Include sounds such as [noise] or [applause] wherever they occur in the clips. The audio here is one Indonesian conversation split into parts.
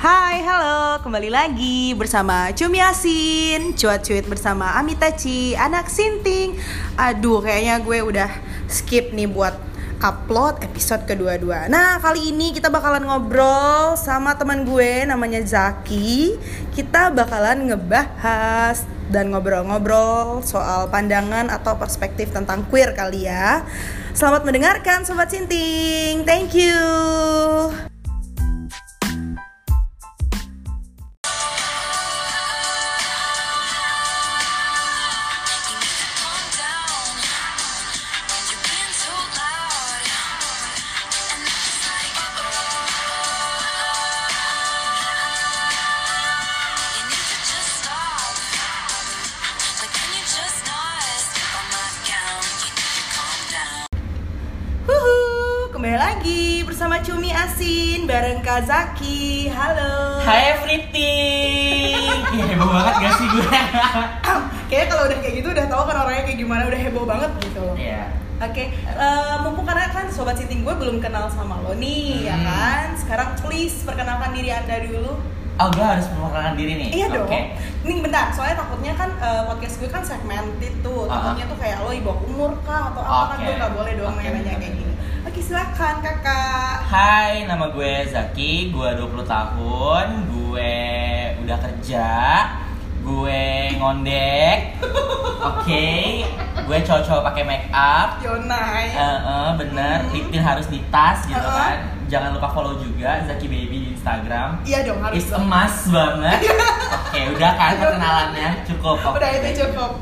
Hai, halo, kembali lagi bersama Cumi Asin Cuat-cuit bersama Amitachi, anak Sinting. Aduh, kayaknya gue udah skip nih buat upload episode kedua-dua. Nah, kali ini kita bakalan ngobrol sama teman gue namanya Zaki. Kita bakalan ngebahas dan ngobrol-ngobrol soal pandangan atau perspektif tentang queer kali ya. Selamat mendengarkan Sobat Sinting, thank you nih, ya Hmm. kan? Sekarang please perkenalkan diri anda dulu. Oh gue harus memperkenalkan diri nih? Iya dong. Oke Nih bentar, soalnya takutnya kan eh, podcast gue kan segmented tuh. Ah. Takutnya tuh kayak lo ibu umur kah atau apa kan Oke. gue nggak boleh dong Oke, nanya kayak gini. Oke silakan kakak. Hai, nama gue Zaki, gue 20 tahun, gue udah kerja, gue ngondek, oke, gue cowok-cowok pakai make up, Yonai. Eh, eh, bener, lipin harus di tas gitu Uh-uh. kan. Jangan lupa follow juga Zaki Baby di Instagram. Iya dong harus. Is emas banget. Oke, udah kan perkenalannya cukup. Oke. Udah itu cukup.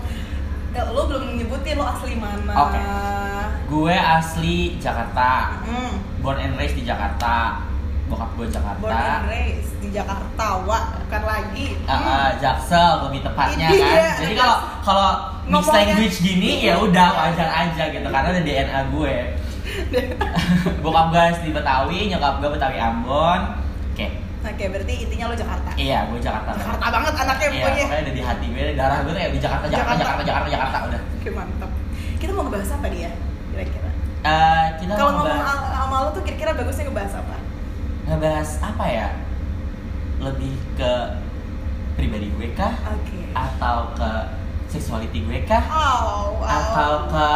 Ya, lo belum nyebutin lo asli mana. Oke. Gue asli Jakarta, Hmm. born and raised di Jakarta. Bokap gue Jakarta. Born and raised di Jakarta, Wak. Bukan lagi. Ah, ah, Jaksel lebih tepatnya Iya, kan. Jadi iya. kalau kalau mixed language gini ya udah wajar aja gitu karena ada DNA gue. [laughs] Bokap gue asli Betawi, nyokap gue Betawi Ambon. Oke. Oke, berarti intinya lo Jakarta. Iya, gue Jakarta. Jakarta banget anaknya Iya, pokoknya. pokoknya ada di hati gue, darah gue tuh ya di Jakarta, Jakarta, Jakarta. Jakarta, Jakarta, Jakarta, udah. Oke, mantap. Kita mau ngebahas apa dia? Kira-kira. Eh, kita Kalau ngomong sama lo tuh kira-kira bagusnya ngebahas apa? Ngebahas apa ya? Lebih ke pribadi gue kah? Oke. Atau ke sexuality gue kah? Oh, wow. Atau ke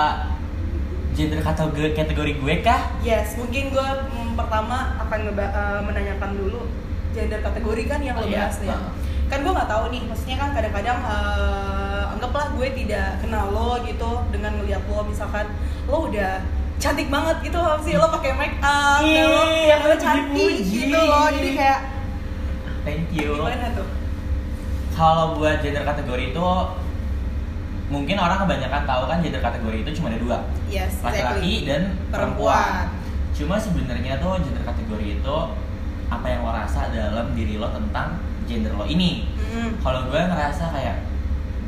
gender kategori kategori gue kah? Yes, mungkin gue mm, pertama akan ngeba- eh, menanyakan dulu gender kategori kan yang lo Iya, bahas nih. heeh. Kan gue nggak tahu nih, maksudnya kan kadang-kadang eh, anggaplah gue tidak kenal lo gitu dengan ngeliat lo misalkan lo udah cantik banget gitu loh sih lo pakai make up dan lo, aku lo cantik gitu loh jadi kayak Thank you. gimana tuh Kalau buat gender kategori itu mungkin orang kebanyakan tahu kan gender kategori itu cuma ada dua, yes laki-laki exactly. dan perempuan perempuan. Cuma sebenarnya tuh gender kategori itu apa yang lo rasa dalam diri lo tentang gender lo ini. Mm, Kalau gue ngerasa kayak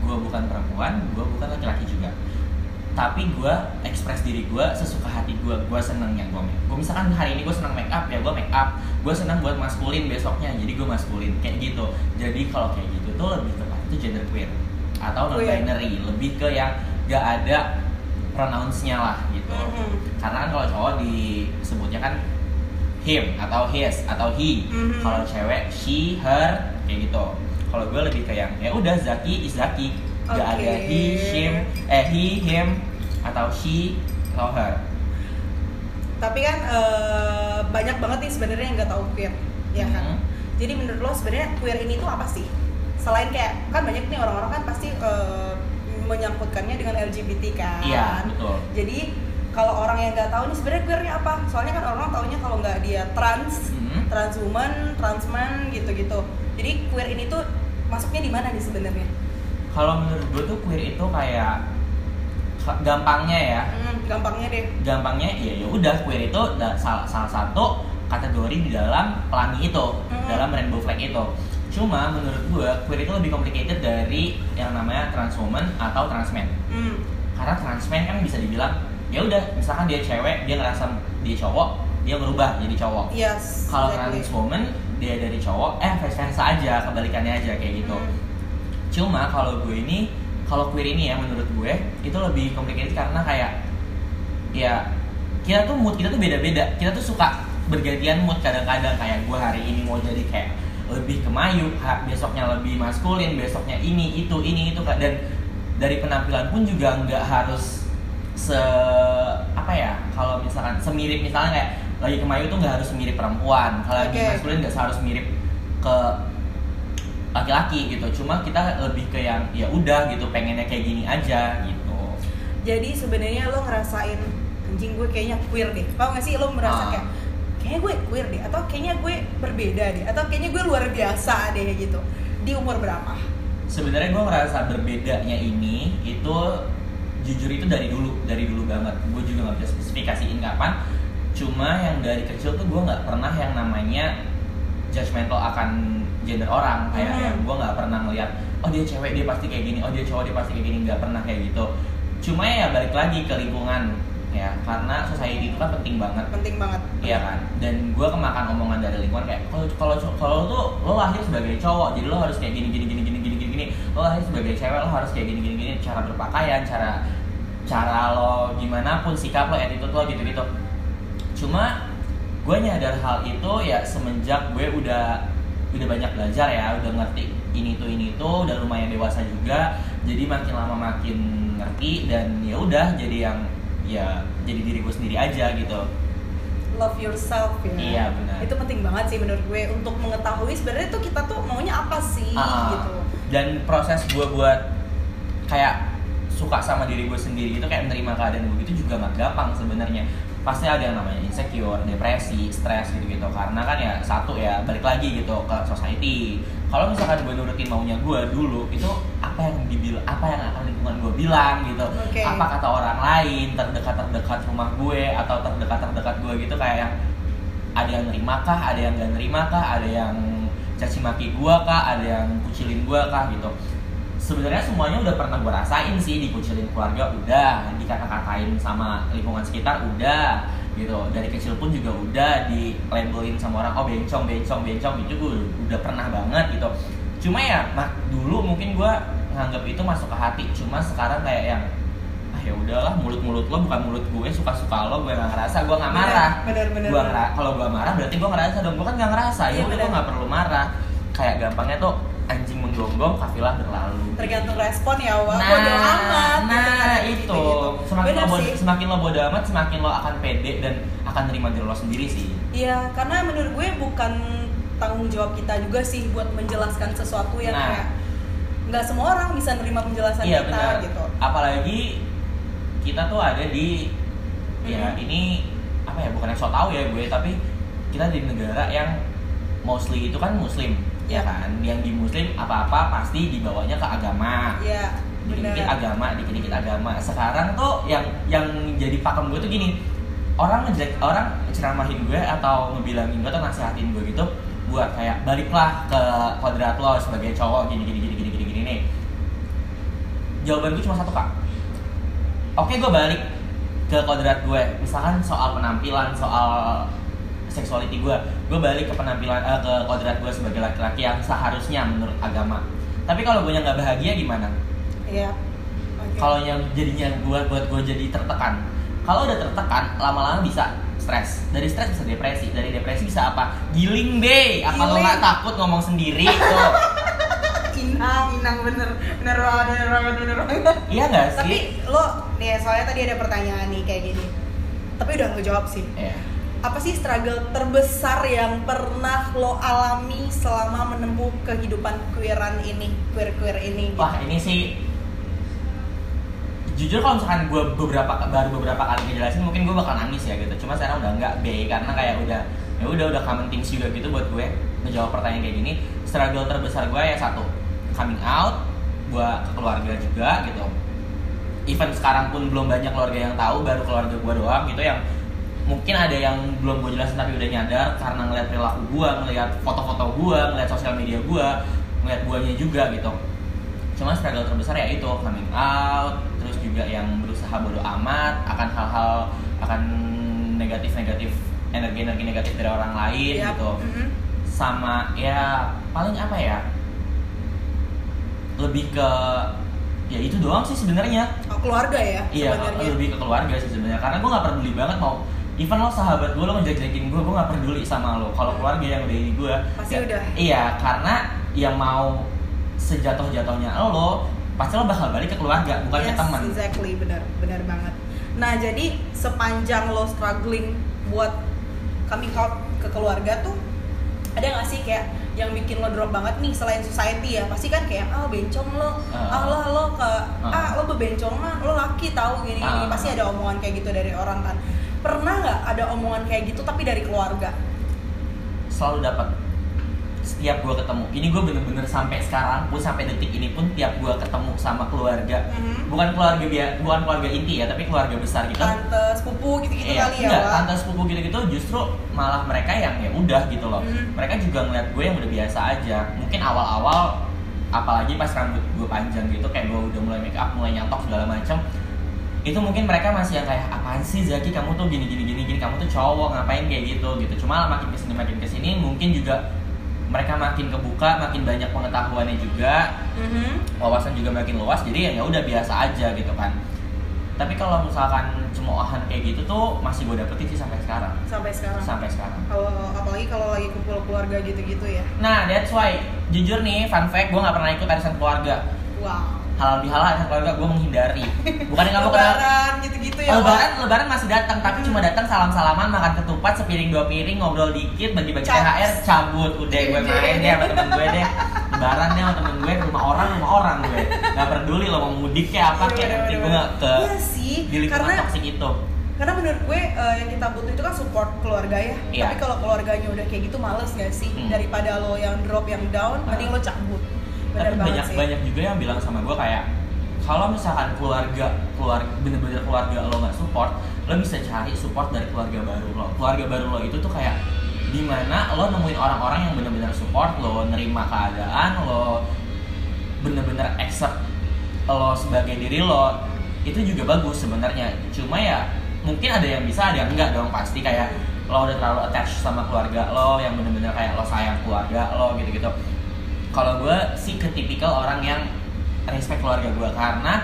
gue bukan perempuan, gue bukan laki-laki juga. Tapi gue ekspres diri gue sesuka hati gue, gue seneng yang gue make. Gue misalkan hari ini gue seneng make up ya gue make up. Gue seneng buat maskulin besoknya, jadi gue maskulin kayak gitu. Jadi kalau kayak gitu tuh lebih tepat itu gender queer atau non binary, lebih ke yang gak ada pronouns-nya lah gitu. Mhm. Karena kan kalau cowok disebutnya kan him atau his atau he. Mhm. Kalau cewek she, her kayak gitu. Kalau gue lebih kayak yang ya udah Zaki is Zaki. Gak Oke. ada he, him, eh he, him atau she atau her. tapi kan eh, banyak banget nih sebenarnya yang nggak tahu queer ya kan Mhm. jadi menurut lo sebenarnya queer ini tuh apa sih selain kayak kan banyak nih orang-orang kan pasti eh, menyangkutkannya dengan LGBT kan Iya betul. jadi kalau orang yang nggak tahu nih sebenarnya queernya apa soalnya kan orang taunya kalau nggak dia trans trans woman trans man gitu-gitu jadi queer ini tuh masuknya di mana nih sebenarnya Kalau menurut gue tuh queer itu kayak gampangnya ya, Hmm, gampangnya deh. Gampangnya ya ya udah queer itu salah, salah satu kategori di dalam pelangi itu Mhm. dalam rainbow flag itu. Cuma menurut gue queer itu lebih complicated dari yang namanya trans woman atau trans man Hmm, karena trans man kan bisa dibilang ya udah misalkan dia cewek dia ngerasa dia cowok dia berubah jadi cowok. Yes kalau exactly. trans woman dia dari cowok eh vice versa aja kebalikannya aja kayak gitu. Hmm. Cuma kalau gue ini kalau queer ini ya menurut gue itu lebih complicated karena kayak ya kita tuh mood kita tuh beda-beda. Kita tuh suka bergantian mood kadang-kadang. Kayak gue hari ini mau jadi kayak lebih kemayu besoknya lebih maskulin besoknya ini itu ini itu dan dari penampilan pun juga nggak harus se apa ya kalau misalkan semirip misalnya kayak lagi kemayu tuh nggak harus mirip perempuan. Kalau lagi Oke. maskulin nggak harus mirip ke laki-laki gitu cuma kita lebih ke yang ya udah gitu pengennya kayak gini aja gitu Jadi sebenarnya lo ngerasain anjing gue kayaknya queer deh. Tau gak sih lo merasa Ah. kayak kayaknya gue queer deh atau kayaknya gue berbeda deh atau kayaknya gue luar biasa deh gitu. Di umur berapa? sebenarnya gue ngerasa berbedanya ini itu jujur itu dari dulu dari dulu banget gue juga nggak bisa spesifikasiin kapan cuma yang dari kecil tuh gue nggak pernah yang namanya judgmental akan gender orang kayak Mhm. yang gue nggak pernah ngeliat oh dia cewek dia pasti kayak gini oh dia cowok dia pasti kayak gini nggak pernah kayak gitu cuma ya balik lagi ke lingkungan ya karena society itu kan penting banget Penting banget. Iya kan, dan gue kemakan omongan dari lingkungan kayak kalau kalau kalau tuh lo lahir sebagai cowok, jadi lo harus kayak gini gini gini gini gini gini gini. Lo lahir sebagai cewek, lo harus kayak gini gini gini. Cara berpakaian, cara cara lo gimana pun sikap lo, attitude lo gitu gitu. Cuma gue nyadar hal itu ya semenjak gue udah udah banyak belajar ya, udah ngerti ini tuh ini tuh, udah lumayan dewasa juga. Jadi makin lama makin ngerti dan ya udah jadi yang ya jadi diri gue sendiri aja gitu. Love yourself ya. Iya, benar. Itu penting banget sih menurut gue untuk mengetahui sebenarnya tuh kita tuh maunya apa sih Ah, gitu. dan proses gue buat kayak suka sama diri gue sendiri itu kayak menerima keadaan gue gitu juga nggak gampang sebenarnya pasti ada yang namanya insecure, depresi, stres gitu-gitu. Karena kan ya satu ya balik lagi gitu ke society. Kalau misalkan gue nurutin maunya gue dulu itu apa yang dibil apa yang akan lingkungan gue bilang gitu. Oke. apa kata orang lain terdekat terdekat rumah gue atau terdekat terdekat gue gitu kayak yang ada yang nerima kah, ada yang gak nerima kah, ada yang caci maki gua kah, ada yang kucilin gua kah? gitu. Sebenarnya semuanya udah pernah gua rasain sih dikucilin keluarga udah, dikata-katain sama lingkungan sekitar udah. Gitu. Dari kecil pun juga udah di labelin sama orang oh bencong bencong bencong. Itu gue udah pernah banget gitu. Cuma ya mak dulu mungkin gua nganggap itu masuk ke hati, cuma sekarang kayak yang ah ya udahlah mulut-mulut lo bukan mulut gue suka-suka lo gue gak ngerasa gue gak marah. Bener, bener, kalau gua marah berarti gua ngerasa dong gua kan nggak ngerasa. Iya, ya udah gua bener. nggak perlu marah kayak gampangnya tuh anjing menggonggong kafilah berlalu Tergantung respon ya, wah. nah, Bodo amat. nah Gitu, itu gitu. semakin Bener lo bodo, sih. semakin lo bodo amat semakin lo akan pede dan akan terima diri lo sendiri sih Iya, karena menurut gue bukan tanggung jawab kita juga sih buat menjelaskan sesuatu yang Nah. kayak nggak semua orang bisa nerima penjelasan iya kita benar gitu. apalagi kita tuh ada di ya Mhm. ini apa ya bukan yang so tau ya gue tapi kita di negara yang mostly itu kan muslim. Ya kan yang di muslim apa-apa pasti dibawanya ke agama Iya, dikit-dikit agama, dikit-dikit agama. Sekarang tuh yang yang jadi pakem gue tuh gini, orang ngejelek orang ceramahin gue atau ngebilangin gue atau nasihatin gue gitu buat kayak baliklah ke kodrat lo sebagai cowok gini gini gini gini gini gini nih. Jawaban gue cuma satu kak. Oke gue balik ke kodrat gue, misalkan soal penampilan, soal seksuality gue, gue balik ke penampilan eh, ke kodrat gue sebagai laki-laki yang seharusnya menurut agama. Tapi kalau gue nggak bahagia gimana? Iya. Oke. kalau yang jadinya buat buat gue jadi tertekan kalau udah tertekan lama-lama bisa stres dari stres bisa depresi dari depresi bisa apa giling deh apa lo nggak takut ngomong sendiri [laughs] tuh inang, inang bener, bener banget, bener banget, bener banget. iya nggak sih Tapi lo, nih soalnya tadi ada pertanyaan nih kayak gini. Tapi udah lo jawab sih. Iya. Apa sih struggle terbesar yang pernah lo alami selama menempuh kehidupan queeran ini, queer queer ini? Gitu? wah ini sih jujur kalau misalkan gue beberapa baru beberapa kali ngejelasin mungkin gue bakal nangis ya gitu cuma sekarang udah nggak be karena kayak udah ya udah udah common things juga gitu buat gue ngejawab pertanyaan kayak gini struggle terbesar gue ya satu coming out gue ke keluarga juga gitu even sekarang pun belum banyak keluarga yang tahu baru keluarga gue doang gitu yang mungkin ada yang belum gue jelasin tapi udah nyadar karena ngeliat perilaku gue ngeliat foto-foto gue ngeliat sosial media gue ngeliat guanya juga gitu. Cuma struggle terbesar ya itu coming out terus juga yang berusaha bodo amat akan hal-hal akan negatif-negatif energi-energi negatif dari orang lain Yap. gitu. Mhm. sama ya paling apa ya? Lebih ke ya itu doang sih sebenarnya. Oh, keluarga ya iya lebih ke keluarga sih sebenarnya. Karena gue nggak peduli banget mau even lo sahabat gue lo ngejek-jekin gue gue nggak peduli sama lo. Kalau keluarga yang udah ini gue Pasti ya- udah. iya karena yang mau sejatuh jatuhnya lo pasti lo bakal balik ke keluarga bukan ke Yes, teman. exactly. Benar benar banget. Nah jadi sepanjang lo struggling buat coming out ke keluarga tuh ada nggak sih kayak yang bikin lo drop banget nih selain society ya? Pasti kan kayak ah bencong lo. Ah. ah lo lo ke Ah. ah lo bebencongan lo laki tahu gini gini Ah. pasti ada omongan kayak gitu dari orang kan pernah nggak ada omongan kayak gitu tapi dari keluarga selalu dapat setiap gue ketemu ini gue bener-bener sampai sekarang pun sampai detik ini pun tiap gue ketemu sama keluarga Mhm. bukan keluarga biar bukan keluarga inti ya tapi keluarga besar gitu tante sepupu gitu gitu Iya, kali ya enggak, tante sepupu gitu-gitu justru malah mereka yang ya udah gitu loh. Hmm. Mereka juga ngeliat gue yang udah biasa aja. Mungkin awal-awal apalagi pas rambut gue panjang gitu kayak gue udah mulai make up, mulai nyatok segala macam. Itu mungkin mereka masih yang kayak apaan sih Zaki kamu tuh gini gini gini gini kamu tuh cowok ngapain kayak gitu gitu. Cuma makin ke sini makin ke sini mungkin juga mereka makin kebuka, makin banyak pengetahuannya juga, Mhm. wawasan juga makin luas. Jadi ya ya udah biasa aja gitu kan. Tapi kalau misalkan cemoohan kayak gitu tuh masih gue dapetin sih sampai sekarang. sampai sekarang Sampai sekarang. kalau apalagi kalau lagi kumpul keluarga gitu-gitu ya Nah, that's why jujur nih, fun fact, gue nggak pernah ikut arisan keluarga. wow Halal bihalal arisan keluarga gue menghindari. [laughs] Bukan nggak mau kenal. lebaran gitu-gitu ya Lebaran, Wak? lebaran masih datang, tapi Hmm. cuma datang salam-salaman, makan ketupat, sepiring dua piring, ngobrol dikit, bagi-bagi. THR, cabut, udah gue main deh sama temen gue deh. Lebaran deh sama temen gue rumah orang, rumah orang gue. Gak peduli lo mau mudik kayak apa Iya, kayak nanti gue nggak ke Iya sih di lingkungan karena toksik itu. karena menurut gue eh, yang kita butuh itu kan support keluarga ya Iya. tapi kalau keluarganya udah kayak gitu males gak sih Hmm. daripada lo yang drop yang down mending lo cabut bener banget banyak sih. banyak juga yang bilang sama gue kayak kalau misalkan keluarga keluarga bener-bener keluarga lo nggak support lo bisa cari support dari keluarga baru lo. Keluarga baru lo itu tuh kayak di mana lo nemuin orang-orang yang bener-bener support lo nerima keadaan lo bener-bener accept lo sebagai diri lo itu juga bagus sebenarnya. Cuma ya mungkin ada yang bisa ada yang enggak dong. Pasti kayak lo udah terlalu attached sama keluarga lo yang bener-bener kayak lo sayang keluarga lo gitu-gitu kalau gue sih ke tipikal orang yang respect keluarga gue karena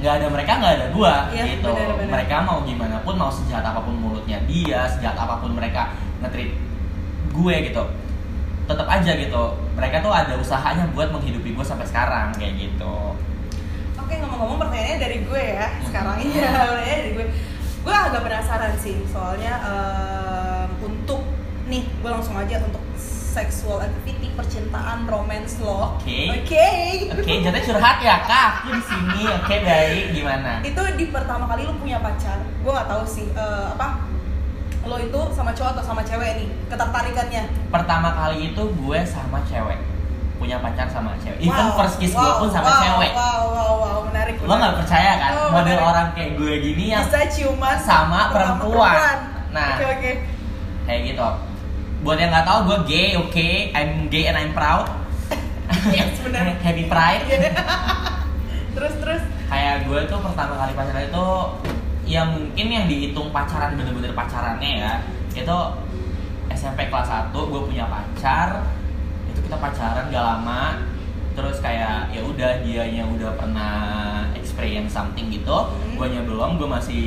nggak ada mereka nggak ada gue Iya, gitu. benar-benar. mereka mau gimana pun mau sejahat apa pun mulutnya dia sejahat apa pun mereka ngetrit gue gitu tetap aja gitu. Mereka tuh ada usahanya buat menghidupi gue sampai sekarang kayak gitu. Oke ngomong-ngomong pertanyaannya dari gue ya Hmm. sekarang. Iya [laughs] pertanyaannya dari gue. Gue agak penasaran sih soalnya em, untuk nih gue langsung aja untuk sexual activity percintaan romance lo. Oke. oke. Oke jatuhnya curhat ya kak? Aku di sini. Oke baik. Gimana? Itu di pertama kali lu punya pacar. Gue nggak tahu sih eh, apa lo itu sama cowok atau sama cewek nih ketertarikannya? Pertama kali itu gue sama cewek. Punya pacar sama cewek. Even Wow, first kiss gue wow, pun sama wow, cewek. wow wow wow menarik lo nggak percaya kan? Oh, model menarik. orang kayak gue gini yang bisa ciuman sama perempuan. Nah. oke oke. kayak gitu buat yang nggak tahu gue gay oke? I'm gay and I'm proud. Yes, benar. [laughs] happy pride. Terus terus. Kayak gue tuh pertama kali pacaran itu ya mungkin yang dihitung pacaran bener-bener pacarannya ya itu SMP kelas 1 gue punya pacar. Itu kita pacaran gak lama. Terus kayak ya udah dianya udah pernah experience something gitu. Hmm. gue belum gue masih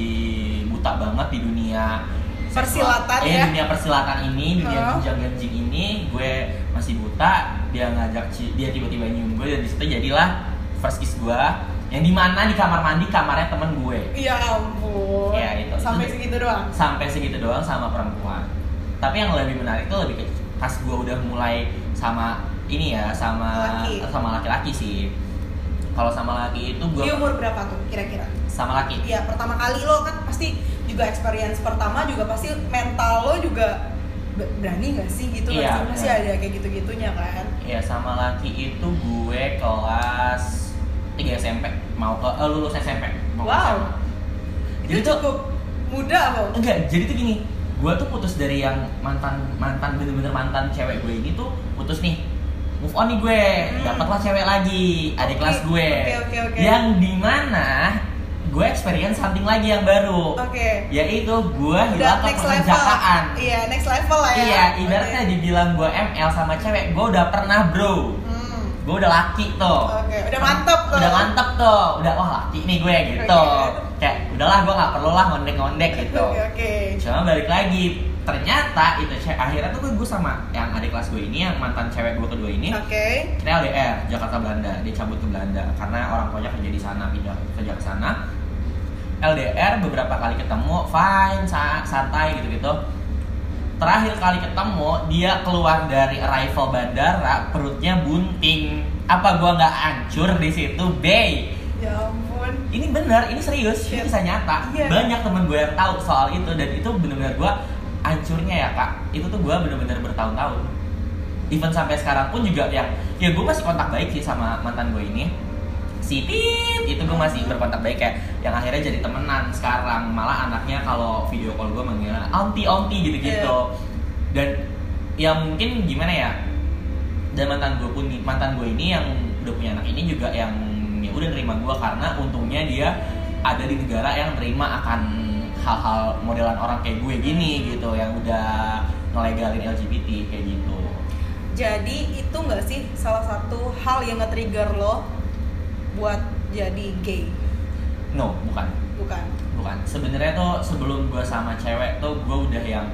buta banget di dunia Persilatan eh, ya? dunia persilatan ini dunia Oh. ginjal ganjing ini gue masih buta dia ngajak dia tiba-tiba nyium gue dan di situ jadilah first kiss gue yang di mana di kamar mandi kamarnya temen gue ya ampun Ya, itu. sampai Itu- segitu doang sampai segitu doang sama perempuan tapi yang lebih menarik tuh lebih ke pas gue udah mulai sama ini ya sama Laki. sama laki-laki sih kalau sama laki itu gue di umur berapa tuh kira-kira sama laki Iya pertama kali lo kan pasti juga experience pertama juga pasti mental lo juga be- berani gak sih gitu Iya, kan masih iya. ada kayak gitu-gitunya kan ya sama laki itu gue kelas 3 SMP mau ke eh, lulus SMP mau Wow. SMA. itu Jadi tuh- cukup muda loh enggak jadi tuh gini gue tuh putus dari yang mantan mantan bener-bener mantan cewek gue ini tuh putus nih move on nih gue Hmm. dapatlah cewek lagi adik Oke, kelas gue oke, oke, oke. yang di mana gue experience something lagi yang baru. Oke. Yaitu gue hilang ke next level. pekerjaan iya next level lah ya. Iya ibaratnya Oke. dibilang gue ML sama cewek gue udah pernah bro. Hmm, gue udah laki tuh. Oke udah mantap tuh. Udah mantep tuh. Udah wah laki nih gue gitu. Oke. kayak udahlah gue nggak perlu lah ngondek-ngondek gitu. Oke. Oke. cuma balik lagi ternyata itu cewek akhirnya tuh gue sama yang adik kelas gue ini yang mantan cewek gue kedua ini Oke. kita LDR Jakarta Belanda. Dia cabut ke Belanda karena orang tuanya kerja di sana pindah kerja ke sana LDR beberapa kali ketemu fine sa- santai gitu gitu terakhir kali ketemu dia keluar dari arrival bandara perutnya bunting. Apa gua nggak hancur di situ bay Ya ampun. ini bener ini serius ini Shit. bisa nyata. Iya. banyak temen gue yang tahu soal itu dan itu bener-bener gue hancurnya ya kak. Itu tuh gue bener-bener bertahun-tahun. Even sampai sekarang pun juga yang ya gue masih kontak baik sih sama mantan gue ini si Tit itu gue masih berkontak baik kayak yang akhirnya jadi temenan. Sekarang malah anaknya kalau video call gue manggil auntie auntie gitu-gitu. Dan ya mungkin gimana ya dan mantan gue pun mantan gue ini yang udah punya anak ini juga yang ya udah nerima gue karena untungnya dia ada di negara yang nerima akan hal-hal modelan orang kayak gue gini gitu yang udah ngelegalin LGBT kayak gitu. Jadi itu nggak sih salah satu hal yang nge-trigger lo buat jadi gay? no bukan Bukan. bukan sebenarnya tuh sebelum gue sama cewek tuh gue udah yang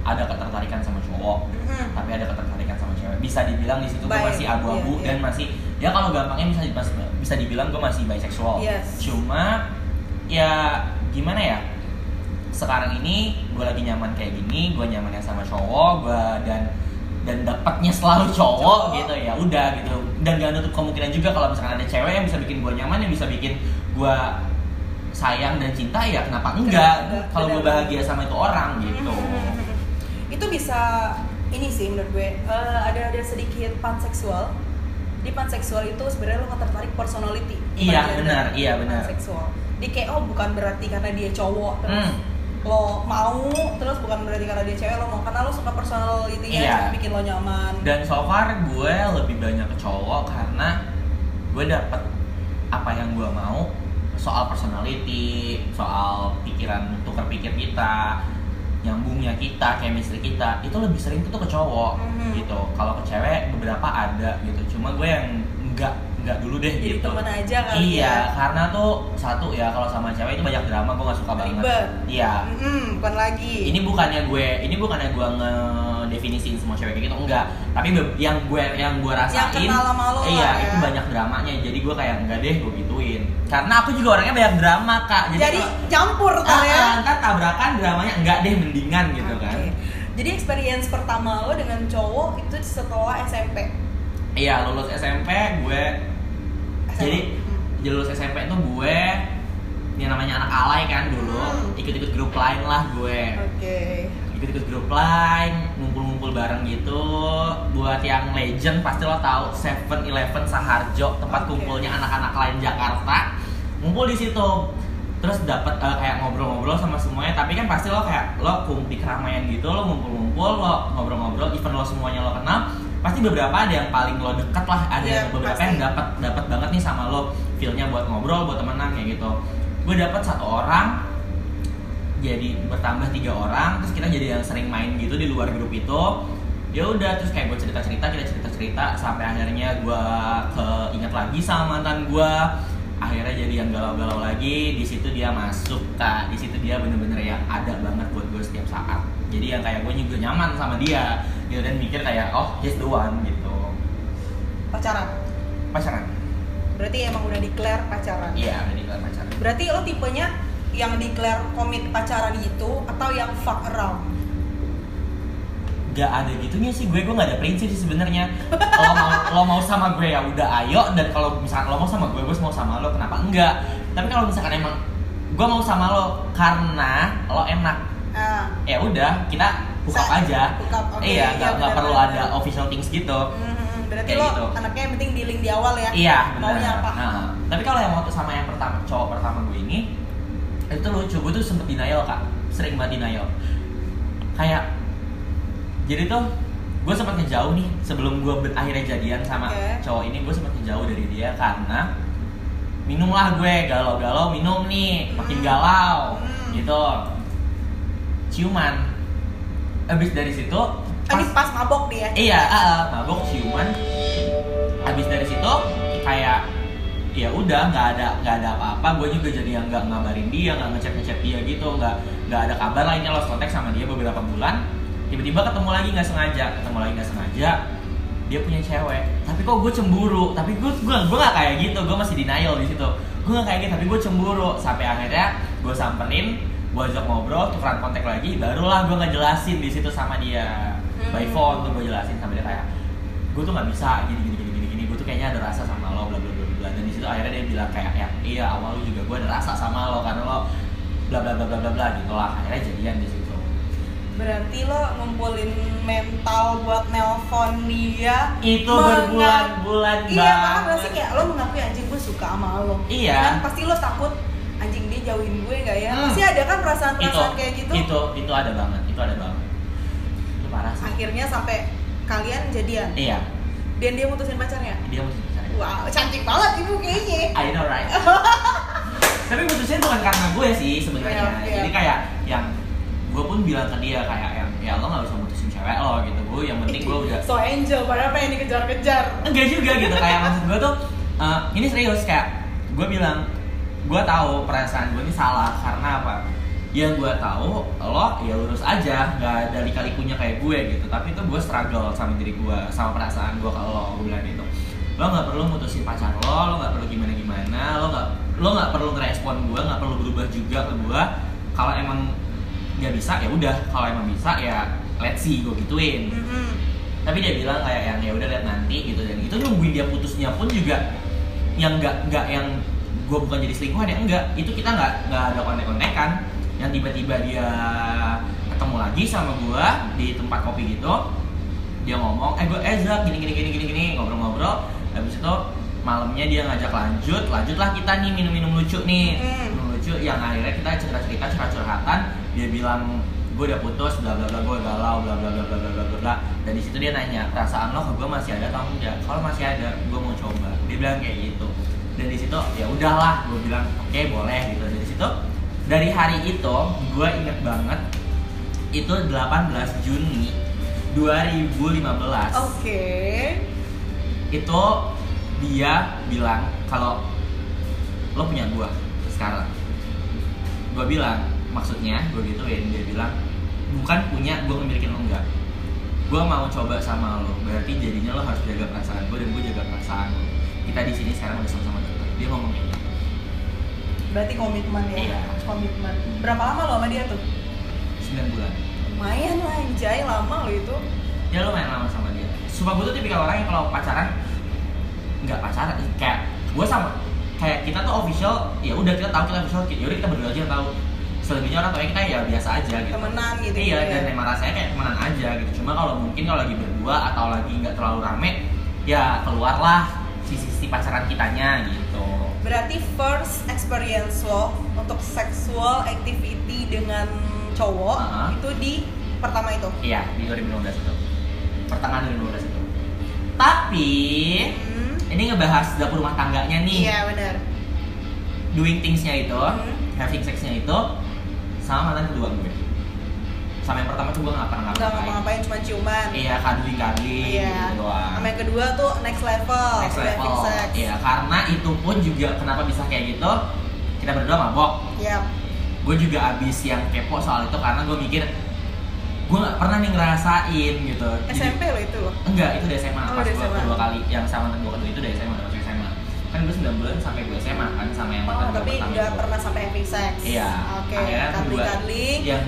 ada ketertarikan sama cowok Mhm. tapi ada ketertarikan sama cewek bisa dibilang di situ gue masih abu-abu iya, dan iya. masih ya kalau gampangnya bisa bisa dibilang gue masih bisexual Yes. cuma ya gimana ya sekarang ini gue lagi nyaman kayak gini gue nyamannya sama cowok gue dan dan dapatnya selalu cowok, Cowok. gitu ya udah gitu. Dan gak nutup kemungkinan juga kalau misalkan ada cewek yang bisa bikin gue nyaman yang bisa bikin gue sayang dan cinta ya kenapa enggak? Kalau gue bahagia sama itu orang gitu. [laughs] Itu bisa ini sih menurut gue eh, ada ada sedikit panseksual di panseksual itu sebenarnya lo nggak tertarik personality. Iya, benar, iya, benar. panseksual di kayak oh bukan berarti karena dia cowok terus. Hmm. Lo mau terus bukan berarti karena dia cewek lo mau. Karena lo suka personality Iya. yang bikin lo nyaman. Dan so far gue lebih banyak ke cowok karena gue dapet apa yang gue mau. Soal personality soal pikiran tukar pikir kita nyambungnya kita chemistry kita itu lebih sering tuh ke cowok Mhm. gitu. Kalau ke cewek beberapa ada gitu. Cuma gue yang enggak enggak dulu deh jadi gitu temen aja kali iya ya karena tuh satu ya kalau sama cewek itu banyak drama gue gak suka banget Ribet. iya Mm-mm, bukan lagi ini bukannya gue ini bukannya gue ngedefinisiin semua cewek kayak gitu enggak tapi yang gue yang gue rasain kenal sama lo iya lah ya. itu banyak dramanya jadi gue kayak enggak deh gue gituin karena aku juga orangnya banyak drama kak jadi, jadi, kalau- campur Ah, kan ya ah, ntar tabrakan dramanya enggak deh mendingan gitu kan Oke. Jadi experience pertama lo dengan cowok itu setelah SMP. iya lulus SMP gue. Jadi Hmm. lulus SMP tuh gue yang namanya anak alay kan dulu Hmm. ikut-ikut grup lain lah gue Oke. ikut-ikut grup lain, ngumpul-ngumpul bareng gitu. Buat yang legend pasti lo tahu Seven Eleven Saharjo, tempat Oke. kumpulnya anak-anak lain Jakarta. Ngumpul di situ. Terus dapat eh, kayak ngobrol-ngobrol sama semuanya, tapi kan pasti lo kayak lo di keramaian gitu, lo ngumpul-ngumpul, lo ngobrol-ngobrol, even lo semuanya lo kenal, pasti beberapa ada yang paling lo deket lah, ada Iya, beberapa pasti. yang dapat dapat banget nih sama lo feelnya buat ngobrol, buat temenan kayak gitu. Gue dapat satu orang, jadi bertambah tiga orang terus kita jadi yang sering main gitu di luar grup itu. Ya udah terus kayak gue cerita cerita kita cerita cerita sampai akhirnya gue keinget lagi sama mantan gue akhirnya jadi yang galau-galau lagi di situ dia masuk kak. Di situ dia bener-bener yang ada banget buat gue setiap saat. Jadi yang kayak gue juga nyaman sama dia gitu dan mikir kayak oh he's the one gitu Pacaran. pacaran Berarti emang udah declare pacaran. iya udah dikelar pacaran Berarti lo tipenya yang declare komit pacaran gitu atau yang fuck around? gak ada gitunya sih gue gue gak ada prinsip sih sebenarnya lo mau lo mau sama gue ya udah ayo dan kalau misalkan lo mau sama gue gue mau sama lo kenapa enggak tapi kalau misalkan emang gue mau sama lo karena lo enak Ah. ya udah kita hook up Sa- aja hook up, oke. iya nggak benar, perlu ada official things gitu Mhm, Berarti Kayak lo gitu. anaknya yang penting dealing di awal ya. iya Maunya apa? Nah, tapi kalau yang waktu sama yang pertama cowok pertama gue ini itu lucu gue tuh sempet denial kak sering banget denial kayak jadi tuh gue sempat ngejauh nih sebelum gue akhirnya jadian sama Oke. cowok ini gue sempat ngejauh dari dia karena minumlah gue galau-galau minum nih makin Hmm. galau Hmm. gitu ciuman abis dari situ Ini pas mabok dia. Iya, ah, ah, mabok ciuman. Habis dari situ kayak ya udah nggak ada nggak ada apa-apa. Gue juga jadi yang nggak ngabarin dia nggak ngechat ngechat dia gitu nggak nggak ada kabar lainnya lost kontak sama dia beberapa bulan. Tiba-tiba ketemu lagi nggak sengaja ketemu lagi nggak sengaja. Dia punya cewek. Tapi kok gue cemburu? Tapi gue gue gue nggak kayak gitu. Gue masih denial di situ. Gue nggak kayak gitu tapi gue cemburu. Sampai akhirnya gue samperin gue ajak ngobrol tukeran kontak lagi barulah gue ngejelasin di situ sama dia. By Hmm. phone tuh gue jelasin sama dia kayak gue tuh nggak bisa gini gini gini gini gini gue tuh kayaknya ada rasa sama lo bla bla bla bla dan di situ akhirnya dia bilang kayak ya iya awal lu juga gue ada rasa sama lo karena lo bla bla bla bla bla bla gitu lah. Akhirnya jadian di situ. Berarti lo ngumpulin mental buat nelpon dia itu berbulan-bulan Iya, banget gak sih kayak lo mengakui anjing gue suka sama lo. Iya. Kan pasti lo takut anjing dia jauhin gue gak ya? Hmm. Pasti ada kan itu perasaan-perasaan kayak gitu? itu itu ada banget itu ada banget. Itu parah sih. Akhirnya sampai kalian jadian? Iya. Dan dia mutusin pacarnya? Dia mesti cari Wow, cantik banget ibu kayaknya. I know right? [laughs] Tapi putusnya bukan karena gue sih sebenarnya. Iya, iya. jadi kayak yang gue pun bilang ke dia kayak yang ya lo nggak usah mutusin cewek lo gitu. Gue yang penting gue udah [laughs] So angel, padahal pengen dikejar-kejar. Enggak juga gitu. Kayak maksud gue tuh eh, ini serius kayak gue bilang gue tahu perasaan gue ini salah karena apa? Yang gue tahu lo ya lurus aja nggak ada lika-likunya kayak gue gitu. Tapi itu gue struggle sama diri gue sama perasaan gue kalau lo gue bilang gitu lo nggak perlu mutusin pacar lo lo nggak perlu gimana gimana lo nggak lo nggak perlu ngerespon gue nggak perlu berubah juga ke gue kalau emang nggak bisa ya udah. Kalau emang bisa ya let's see gue gituin. Mm-mm. tapi dia bilang kayak yang ya udah lihat nanti gitu. Dan itu nungguin dia putusnya pun juga yang nggak nggak yang gue bukan jadi selingkuhan ya enggak. Itu kita nggak nggak ada kontek kontekan yang tiba-tiba dia ketemu lagi sama gue di tempat kopi gitu. Dia ngomong eh gue Ezra eh, gini gini gini gini gini ngobrol-ngobrol. Habis itu malamnya dia ngajak lanjut lanjutlah kita nih minum-minum lucu nih. Minum minum lucu yang akhirnya kita cerita-cerita curhat-curhatan. Dia bilang gue udah putus bla bla bla gue galau bla bla bla bla bla bla bla. Dan di situ dia nanya perasaan lo ke gue masih ada atau enggak? Kalau masih ada gue mau coba. Dia bilang kayak gitu dan di situ ya udahlah gue bilang oke boleh gitu. Dari situ dari hari itu gue inget banget itu 18 Juni 2015 Oke. Itu dia bilang kalau lo punya gua sekarang. Gua bilang maksudnya gua gituin dia bilang bukan punya gua memiliki lo enggak. Gua mau coba sama lo berarti jadinya lo harus jaga perasaan gua dan gua jaga perasaan lo. Kita di sini sekarang udah sama-sama dia ngomong kayak gitu. Berarti komitmen ya? Iya. Komitmen. Berapa lama lo sama dia tuh? 9 bulan. Lumayan lah anjay, lama lo itu. Ya lo main lama sama dia. Sumpah gue tuh tipikal orang yang kalau pacaran nggak pacaran. Kayak gue sama kayak kita tuh official ya udah kita tahu kita official. Ya udah kita berdua aja yang tahu. Selebihnya orang tuanya kita ya biasa aja gitu. Temenan gitu iya ya. dan emang rasanya kayak temenan aja gitu. Cuma kalau mungkin kalau lagi berdua atau lagi nggak terlalu rame ya keluarlah sisi-sisi pacaran kitanya gitu Berarti first experience lo Untuk sexual activity dengan cowok Aha. Itu di pertama itu iya di 2015 itu pertengahan 2015 itu tapi Hmm. ini ngebahas dapur rumah tangganya nih Iya benar doing thingsnya itu, Hmm. having sexnya itu sama mantan kedua gue. Sama yang pertama tuh gue gak pernah Nggak ngapain. cuma ciuman Iya, cuddling cuddling Iya. gitu doang. Sama yang kedua tuh next level Next level. sex. Iya, karena itu pun juga kenapa bisa kayak gitu? Kita berdua mabok. Yap. Gue juga abis yang kepo soal itu karena gue mikir gue gak pernah nih ngerasain gitu. Jadi- SMP lo itu Enggak, itu di SMA. Oh, Pas gue kedua kali yang sama gue kedua itu dari SMA, udah masuk SMA. Kan gue 9 bulan sampai gue SMA kan sama yang Oh tapi nggak pernah sampai having sex Iya. Oke Akhirnya kedua yang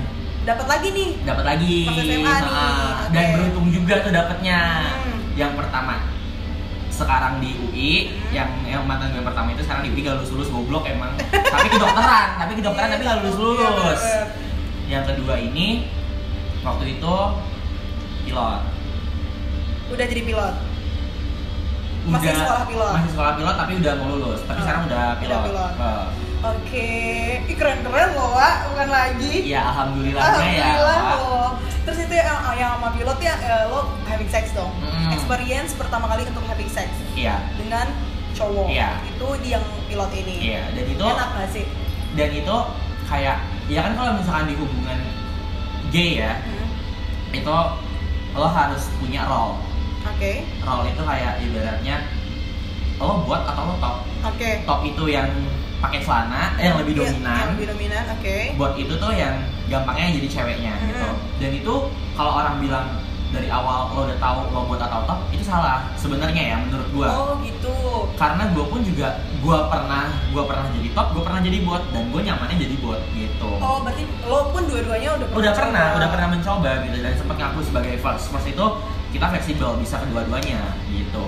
Dapat lagi nih. Dapat lagi. Pas SMA nih, Ah, dan beruntung juga tuh dapatnya. Hmm. yang pertama sekarang di UI Hmm. yang yang mantan gue pertama itu sekarang di UI gak lulus lulus goblok emang. [laughs] Tapi kedokteran tapi kedokteran tapi gak lulus lulus Iya, yang kedua ini waktu itu pilot. Udah jadi pilot? Masih Udah- sekolah pilot? masih sekolah pilot tapi udah mau lulus. Tapi Oh, sekarang udah udah pilot, pilot. Oke. Ih keren-keren loh Wak. Bukan lagi. Iya ya Alhamdulillah Pak. loh. Terus itu yang, yang sama pilot ya eh, Lo having sex dong. Mm. Experience pertama kali untuk having sex iya. Dengan cowok. Iya. Itu di yang pilot ini. Iya dan itu Enak gak sih? dan itu kayak ya kan kalau misalkan di hubungan gay ya Hmm. itu lo harus punya role. Oke. Role itu kayak ibaratnya lo buat atau lo top. Oke. Top itu yang pakai celana eh, yang lebih Iya, dominan. yang lebih dominan oke. Buat itu tuh yang gampangnya jadi ceweknya gitu. Mm. dan itu kalau orang bilang dari awal lo udah tahu lo buat atau top itu salah sebenarnya ya menurut gua. Oh gitu. Karena gue pun juga gue pernah gue pernah jadi top gue pernah jadi bot dan gue nyamannya jadi bot gitu. Oh berarti lo pun dua-duanya udah pernah udah pernah coba. udah pernah mencoba gitu. Dan sempat ngaku sebagai first. First itu kita fleksibel bisa kedua-duanya gitu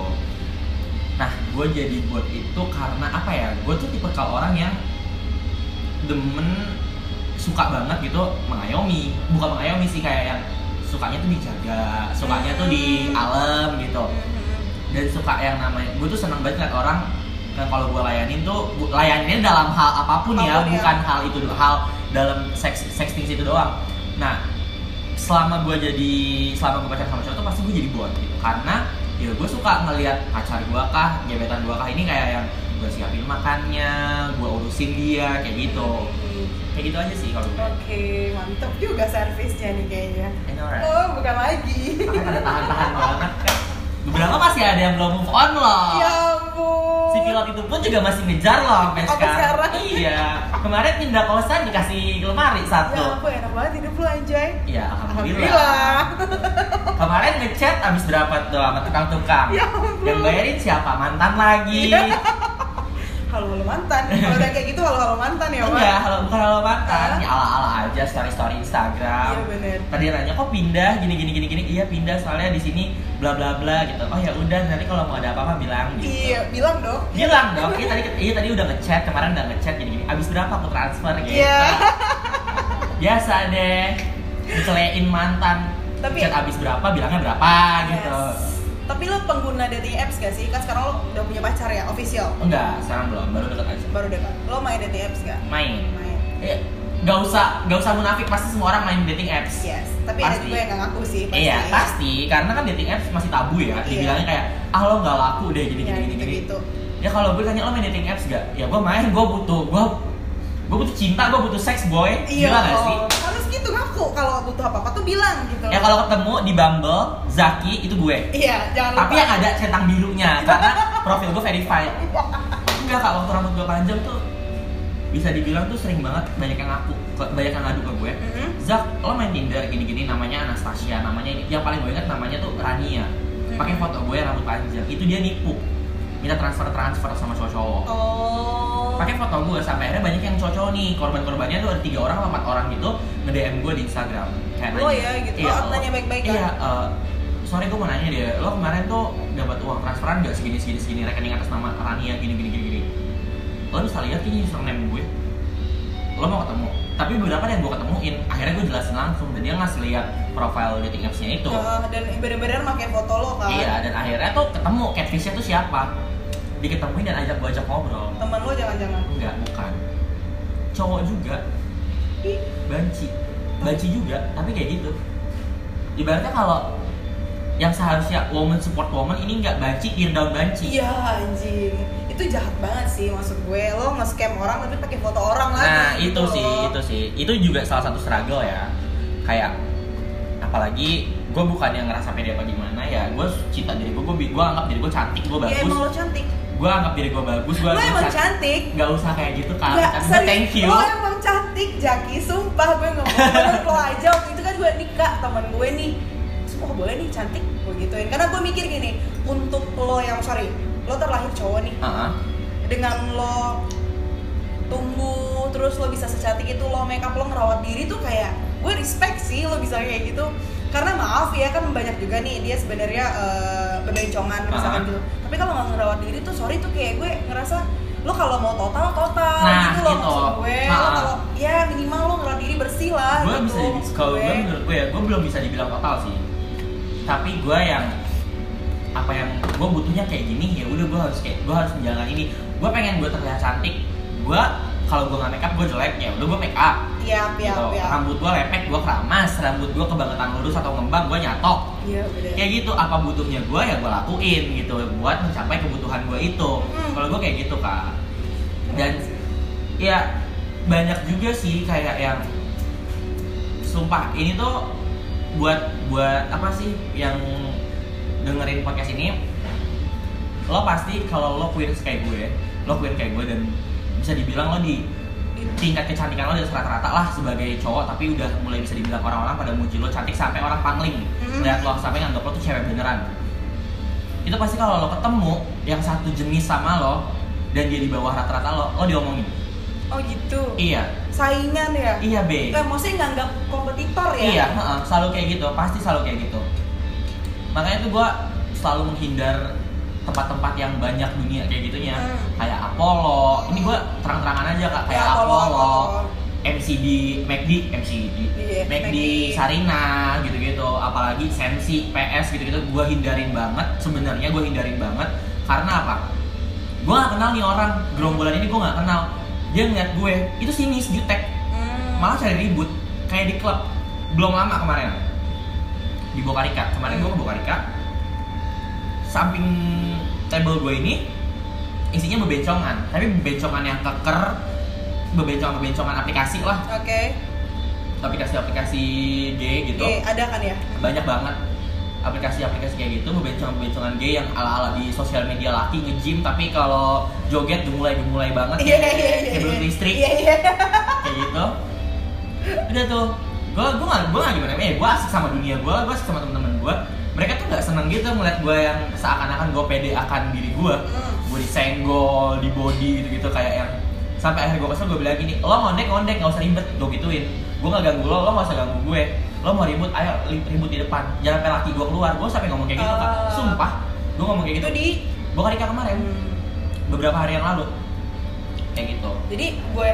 nah gue jadi bot itu karena apa ya? Gue tuh tipe kalau orang yang demen suka banget gitu mengayomi. Bukan mengayomi sih kayak yang sukanya tuh dijaga sukanya tuh di alam gitu. Mhm. dan suka yang namanya gue tuh seneng banget liat orang kan kalau gue layanin tuh gua layaninnya dalam hal apa pun ya ya. bukan hal itu hal dalam seks sexting itu doang. Nah selama gue jadi selama gue pacaran sama cowok tuh pasti gue jadi buat gitu. Karena ya gue suka ngelihat pacar gue kah gebetan gue kah. Ini kayak yang gue siapin makannya gue urusin dia kayak gitu. Kayak gitu aja sih kalau gue oke mantep juga servisnya nih kayaknya. Right? oh bukan lagi. Makanya pada tahan-tahan banget. Kan [laughs] beberapa masih ada yang belum move on loh. Ya si pilot itu pun juga masih ngejar loh sampai sekarang. sekarang. Iya. Kemarin pindah kosan dikasih lemari ya satu. ampun enak banget hidup lu anjay Iya, alhamdulillah. alhamdulillah Kemarin ngechat abis berapa tuh sama tukang-tukang. Ya ampun. Yang bayarin siapa? Mantan lagi. Iya. Halo halo mantan kalau udah kayak gitu halo halo mantan ya Enggak, halo bukan halo mantan. Hah? Ya ala-ala aja story-story Instagram. iya bener Tadi nanya kok pindah gini gini gini gini. Iya pindah soalnya di sini bla bla bla gitu. Oh ya udah nanti kalau mau ada apa-apa bilang gitu. iya bilang dong bilang dong iya tadi iya tadi udah ngechat kemarin udah ngechat gini gini abis berapa aku transfer gitu Iya. biasa deh dicelein mantan Tapi- chat abis berapa bilangnya berapa gitu Yes. Tapi lo pengguna dating apps gak sih? Kan sekarang lo udah punya pacar ya, official enggak sekarang belum baru deket aja Baru dekat Lo main dating apps gak? main Main eh, gak usah gak usah munafik pasti semua orang main dating apps Yes Tapi ada Pasti. juga yang gak ngaku sih pasti. Iya pasti karena kan dating apps masih tabu ya Iya. dibilangnya kayak ah lo gak laku deh gini Ya gini gini gini gitu-gitu ya kalau gue tanya lo main dating apps gak ya gue main gue butuh gue gue butuh cinta gue butuh seks boy Iya Gila gak sih oh, Harus gitu ngaku Kalau butuh apa-apa tuh bilang gitu Ya kalau ketemu di Bumble, Zaki itu gue. Iya jangan lupa Tapi yang ada centang birunya karena [laughs] profil gue verified. Enggak kak, waktu rambut gue panjang tuh bisa dibilang tuh sering banget banyak yang ngaku, banyak yang ngadu ke gue. Mhm. Zak, lo main Tinder gini-gini namanya Anastasia, namanya ini. Yang paling gue ingat namanya tuh Rania. Pakai Mhm. foto gue rambut panjang. Itu dia nipu. Minta transfer-transfer sama cowok-cowok. Oh Pakai foto gue sampai akhirnya banyak yang cowok nih. Korban-korbannya tuh ada tiga orang atau empat orang gitu nge-DM gue di Instagram. Kayak Oh nanya, ya gitu Iya, Oh nanya baik-baik? Iya, eh, sorry gue mau nanya deh, lo kemarin tuh dapat uang transferan gak segini segini segini rekening atas nama Rania gini gini gini gini. Lo bisa lihat ini username gue. Lo mau ketemu? Tapi beberapa yang gue ketemuin, akhirnya gue jelasin langsung dan dia ngasih lihat profile dating apps-nya itu. Eh, Dan bener-bener pakai foto lo kan Iya, dan akhirnya tuh ketemu catfish-nya tuh siapa? Diketemuin dan ajak gue ajak ngobrol. Temen lo jangan-jangan Enggak, bukan. Cowok juga, banci. Banci juga, tapi kayak gitu. Ibaratnya kalau yang seharusnya woman support woman ini nggak banci, tear down banci. Iya anjing Itu jahat banget sih maksud gue Lo nge-scam orang tapi pakai foto orang lagi Nah itu gitu sih, loh. itu sih, itu juga salah satu struggle ya. Kayak apalagi gue bukan yang ngerasa pede apa gimana ya, gue cinta diri gue, gue, gue anggap diri gue cantik, gue Iya bagus, emang lo cantik gue anggap diri gue bagus, gue emang cantik Gak usah kayak gitu kan, Nggak, tapi thank you. Lo emang cantik, Jaki. Sumpah gue ngomong bener lo aja waktu itu kan gue nikah teman gue nih. Sumpah boleh nih cantik gue gituin. Karena gue mikir gini, untuk lo yang sorry, lo terlahir cowok nih. Heeh. Dengan lo tumbuh terus lo bisa secantik itu lo make up lo ngerawat diri tuh kayak gue respect sih lo bisa kayak gitu karena maaf ya kan banyak juga nih dia sebenarnya eh, bebencongan misalkan Ah. gitu tapi kalau nggak ngerawat diri tuh sorry tuh kayak gue ngerasa lo kalau mau total total Nah, gitu loh gitu. maksud gue lo Ah. kalau ya minimal lo ngerawat diri bersih lah gue gitu, bisa kalau gue menurut gue ya gue belum bisa dibilang total sih tapi gue yang apa yang gue butuhnya kayak gini ya udah gue harus kayak gue harus menjalankan ini gue pengen gue terlihat cantik gue kalau gue nggak make up gue jelek ya udah gue make up Iya, iya, gitu. iya. rambut gue lepek gue keramas rambut gue kebangetan lurus atau ngembang gue nyatok Iya, bener. kayak gitu apa butuhnya gue ya gue lakuin gitu buat mencapai kebutuhan gue itu Hmm. kalau gue kayak gitu kak dan ya banyak juga sih kayak yang sumpah ini tuh buat buat apa sih yang dengerin podcast ini lo pasti kalau lo queer kayak gue lo queer kayak gue dan bisa dibilang lo di tingkat kecantikan lo di rata-rata lah sebagai cowok tapi udah mulai bisa dibilang orang-orang pada muji lo cantik sampai orang pangling Mhm. lihat lo sampai nganggap lo tuh cewek beneran itu pasti kalau lo ketemu yang satu jenis sama lo dan dia di bawah rata-rata lo lo diomongin Oh gitu. iya Saingan ya. iya be Kayak maksudnya nganggap kompetitor ya. Iya, selalu kayak gitu, pasti selalu kayak gitu. Makanya tuh gue selalu menghindar tempat-tempat yang banyak dunia kayak gitunya, Hmm. kayak Apollo. Ini gue terang-terangan aja kak, kayak Ya, Apollo, Apollo. MCD, McD, MCD, Iya, McD, McD. Sarina, gitu-gitu. Apalagi Sensi, PS, gitu-gitu. Gue hindarin banget. Sebenarnya gue hindarin banget karena apa? Gue gak kenal nih orang gerombolan ini gue gak kenal. Dia ngeliat gue itu sinis, jutek Hmm. malah cari ribut kayak di klub belum lama kemarin di Bokarika kemarin gue ke Bokarika samping table gue ini isinya bebencongan. Tapi bebencongan yang keker bebencongan-bebencongan aplikasi lah. Oke. aplikasi-aplikasi gay gitu. Oke, ada kan ya? banyak banget aplikasi-aplikasi kayak gitu bebencongan-bebencongan gay yang ala-ala di sosial media laki nge-gym tapi kalau joget gemulai-gemulai banget Iya, kayak, iya, iya. kayak belum listrik. Iya, iya. kayak gitu. Udah tuh. Gue gue gak gue gak gimana. Eh gue asik sama dunia gue gue asik sama temen-temen gue mereka tuh nggak seneng gitu ngeliat gue yang seakan-akan gue pede akan diri gue Hmm. gue disenggol di body gitu gitu kayak yang sampai akhirnya gue kesel gue bilang gini lo ngondek ngondek nggak usah ribet. Gue gituin. Gue nggak ganggu lo lo nggak usah ganggu gue. Lo mau ribut ayo ribut di depan. Jangan sampai laki gue keluar. Gue sampai ngomong kayak gitu kak. Ah. sumpah gue ngomong kayak gitu Itu di gue Karika kemarin. Hmm. beberapa hari yang lalu. Kayak gitu. Jadi gue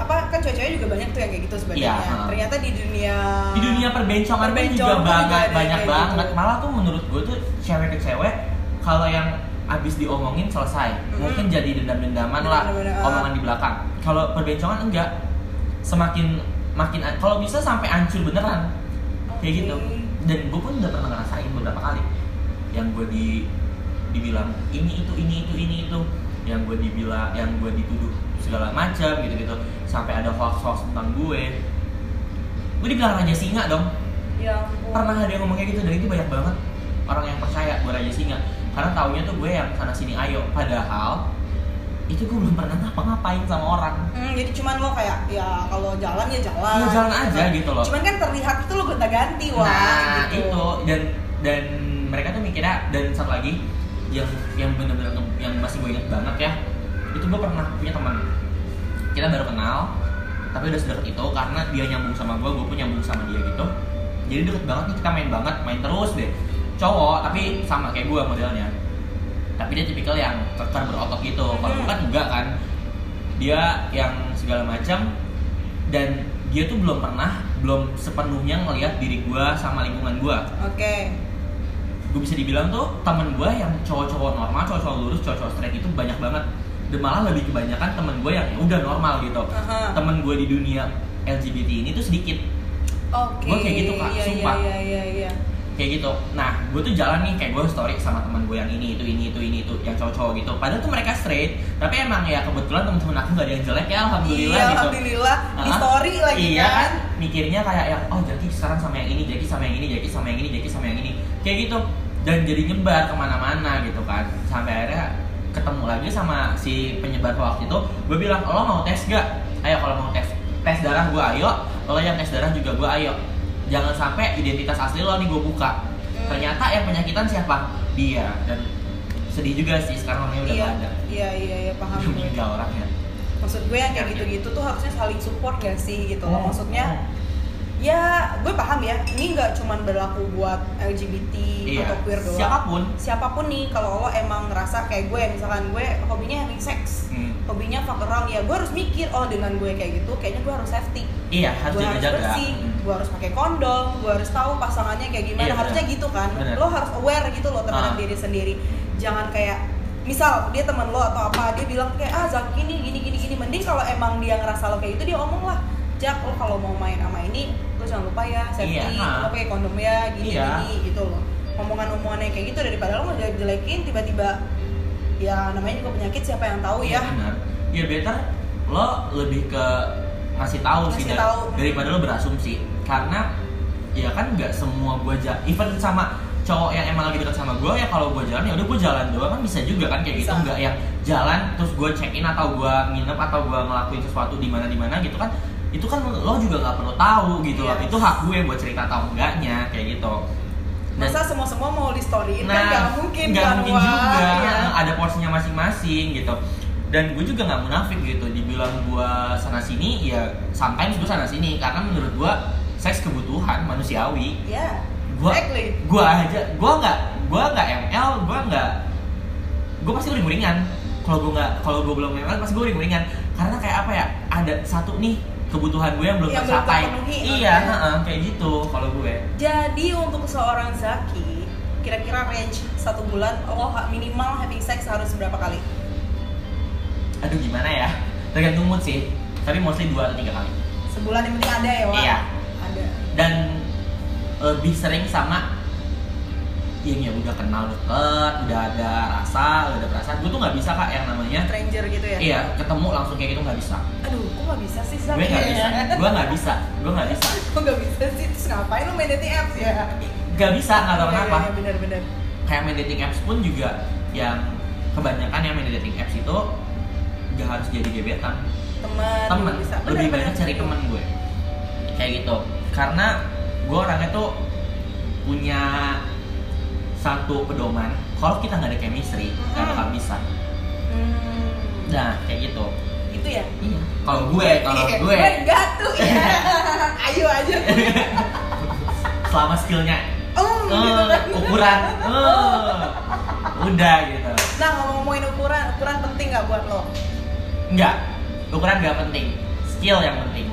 apa kan cewek-cewek juga banyak tuh yang kayak gitu sebenarnya. Iya, ha. Ternyata di dunia di dunia perbencongan pun juga Perbencongan juga banget banyak kayak banget gitu. malah tuh menurut gue tuh cewek ke cewek kalau yang abis diomongin selesai Mm-mm. mungkin jadi dendam-dendaman lah ah. omongan di belakang kalau perbencongan enggak semakin makin kalau bisa sampai hancur beneran kayak gitu dan gue pun udah pernah ngerasain beberapa kali yang gue di dibilang ini itu ini itu ini itu yang gue dibilang yang gue dituduh segala macam gitu gitu sampai ada hoax hoax tentang gue gue dibilang raja singa dong Ya ampun. pernah ada yang ngomong kayak gitu dan itu banyak banget orang yang percaya gue raja singa karena taunya tuh gue yang sana sini ayo padahal itu gue belum pernah ngapa-ngapain sama orang Hmm, jadi cuman lo kayak ya kalau jalan ya jalan. Iya, jalan aja gitu loh. Cuman kan terlihat itu lo gonta-ganti wah nah gitu. itu dan dan mereka tuh mikirnya dan satu lagi yang yang bener-bener nge- yang masih gue inget banget ya itu gue pernah punya teman. Kita baru kenal tapi udah sedekat itu karena dia nyambung sama gue gue pun nyambung sama dia gitu. Jadi deket banget nih kita main banget main terus deh. Cowok tapi sama kayak gue modelnya. Tapi dia tipikal yang keker berotot gitu. Kalau gue kan enggak kan. Dia yang segala macam dan dia tuh belum pernah belum sepenuhnya ngelihat diri gue sama lingkungan gue Oke. gue bisa dibilang tuh temen gue yang cowok-cowok normal cowok-cowok lurus cowok-cowok straight itu banyak banget malah lebih kebanyakan temen gue yang udah normal gitu. Aha. temen gue di dunia LGBT ini tuh sedikit. Oke. Gua kayak gitu, Kak, Iya, sumpah. Iya iya iya. kayak gitu. Nah gue tuh jalan nih kayak gue story sama teman gue yang ini itu ini itu ini itu yang cowok-cowok gitu. Padahal tuh mereka straight tapi emang ya kebetulan temen-temen aku gak ada yang jelek ya alhamdulillah iya, gitu. alhamdulillah. Di Ah, story lagi iya kan. mikirnya kayak yang oh Jaki sekarang sama yang ini Jaki sama yang ini Jaki sama yang ini Jaki sama yang ini. Kayak gitu. Dan jadi nyebar ke mana-mana gitu kan. Sampai akhirnya ketemu lagi sama si penyebar hoax itu gue bilang lo mau tes gak ayo kalau mau tes. Tes darah gue ayo lo yang tes darah juga gue ayo. Jangan sampai identitas asli lo nih gue buka. Hmm. ternyata yang penyakitan siapa? Dia. Dan sedih juga sih sekarang orangnya udah Iya, gak ada. Iya iya iya paham. Meninggal orangnya Maksud gue yang kayak Iya, gitu-gitu tuh harusnya saling support gak sih gitu loh. Oh, Maksudnya oh. Ya gue paham ya ini nggak cuman berlaku buat LGBT iya atau queer doang. siapa pun Siapa pun nih kalau lo emang ngerasa kayak gue misalkan gue hobinya having sex, Hmm. hobinya fuck around ya gue harus mikir oh dengan gue kayak gitu kayaknya gue harus safety. iya harus gue harus bersih, Hmm. gue harus pakai kondom, gue harus tahu pasangannya kayak gimana. Iya, Harusnya gitu kan. Benar. Lo harus aware gitu loh terhadap Ah. diri sendiri. Jangan kayak misal dia teman lo atau apa dia bilang kayak ah Zak gini gini gini gini mending kalau emang dia ngerasa lo kayak gitu dia omong lah Jak lo kalau mau main sama ini lo jangan lupa ya safety Iya, ah. lo pakai kondom ya gini Iya. gini gitu loh omongan-omongannya kayak gitu daripada lo ngejelek-jelekin tiba-tiba ya namanya juga penyakit siapa yang tahu Iya ya benar. Ya better lo lebih ke ngasih tahu sih tahu. daripada lo berasumsi karena ya kan nggak semua gue aja even sama cowok yang emang lagi deket sama gue ya kalau gue jalan ya udah gue jalan doang kan bisa juga kan kayak gitu Bisa. nggak yang jalan terus gue check in atau gue nginep atau gue ngelakuin sesuatu di mana di mana gitu kan itu kan lo juga nggak perlu tahu gitu loh. Yes. itu hak gue buat cerita atau enggaknya kayak gitu. Dan- Masa semua semua mau di storyin kan nah nggak mungkin nggak kan, mungkin juga. Iya. ada porsinya masing-masing gitu. Dan gue juga nggak munafik gitu. Dibilang gue sana sini ya sometimes gue sana sini. Karena menurut gue seks kebutuhan manusiawi. Iya. gua Exactly. gua aja gua nggak gua nggak ml gua nggak gua pasti uring-uringan kalau gua nggak kalau gua belum ml pasti gua uring-uringan karena kayak apa ya? Ada satu nih kebutuhan gue yang belum Yang tercapai terpenuhi, iya oke. heeh, kayak gitu kalau gue Jadi untuk seorang Zaki, kira-kira range satu bulan lo ha- minimal having sex harus berapa kali? aduh gimana ya tergantung mood sih tapi mostly dua atau tiga kali Sebulan yang penting ada ya, Wak? Iya. Ada. dan lebih sering sama yang ya udah kenal deket udah ada rasa udah ada perasaan. Gue tuh nggak bisa kak yang namanya Stranger gitu ya? iya ketemu langsung kayak gitu nggak bisa. Aduh, kok gak bisa sih gue nggak bisa. Gue nggak bisa. Gue nggak bisa. [laughs] Kok gak bisa sih? Terus ngapain lo main dating apps ya? nggak bisa nggak tahu Iya, kenapa. iya, bener-bener kayak main dating apps pun juga yang kebanyakan yang main dating apps itu gak harus jadi gebetan. Temen, temen bisa. lebih banyak cari temen gue. Kayak gitu. Karena gue orangnya tuh punya satu pedoman kalau kita nggak ada chemistry nggak Mm-mm. bakal bisa. Hmm, nah kayak gitu. Itu ya? iya. Kalau gue kalau Iya, gue. enggak tuh ya. [laughs] Ayo aja. Selama skillnya. Oh, eh, gitu kan. ukuran. [laughs] Eh, udah gitu. Nah ngomong-ngomongin ukuran, ukuran penting gak buat lo? Enggak, ukuran nggak penting, skill yang penting.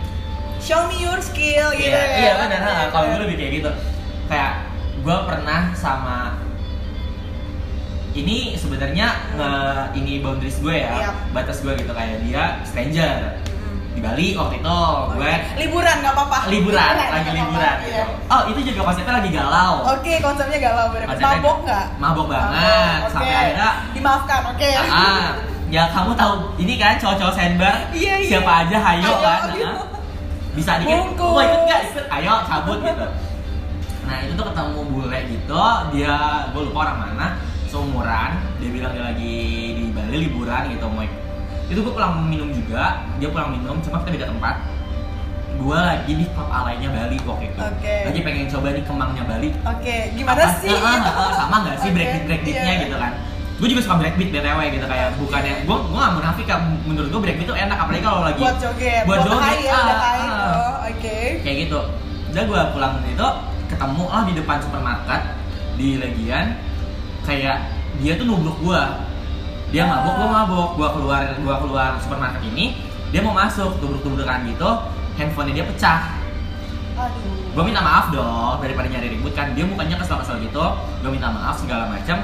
Show me your skill gitu iya, ya. iya benar. Kalau gue lebih kayak gitu. Kayak gue pernah sama ini sebenarnya nge ini boundaries gue ya, Iya. batas gue gitu kayak dia stranger Hmm. di Bali waktu itu gue. Liburan gak apa-apa liburan, lagi nggak apa-apa, liburan iya. gitu. Oh itu juga konsepnya lagi galau. Oke, konsepnya galau Konsepnya Mabok gak? Mabok banget, oke. sampai akhirnya Dimaafkan, oke Ah, ya kamu tahu ini kan cowok-cowok sandbar Iya, iya. siapa aja hayo Ayo, kan bisa dikit Bungkus. mau ikut nggak ikut ayo cabut gitu nah itu tuh ketemu bule gitu dia gue lupa orang mana seumuran dia bilang dia lagi di Bali liburan gitu mau itu gue pulang minum juga dia pulang minum cuma kita beda tempat. Gue lagi di klub alaynya Bali waktu itu. Oke. lagi pengen coba nih kemangnya Bali. Oke, gimana apa- sih? Eh, eh, eh, sama nggak sih Oke, breakbeat breakbeatnya iya. gitu kan? Gue juga suka breakbeat btw gitu kayak bukannya gue gue nggak munafik kan menurut gue breakbeat tuh enak apalagi kalau lagi Buat joget, buat joget, high ya, ah. oh, Oke. Kayak gitu. Udah gue pulang itu ketemu lah di depan supermarket di Legian kayak dia tuh nubruk gue dia Ah. mabuk gue mabuk gue keluar gue keluar supermarket ini dia mau masuk tubruk tubrukan gitu handphonenya dia pecah. Aduh. Gue minta maaf dong daripada nyari ribut kan. Dia mukanya kesel-kesel gitu gue minta maaf segala macam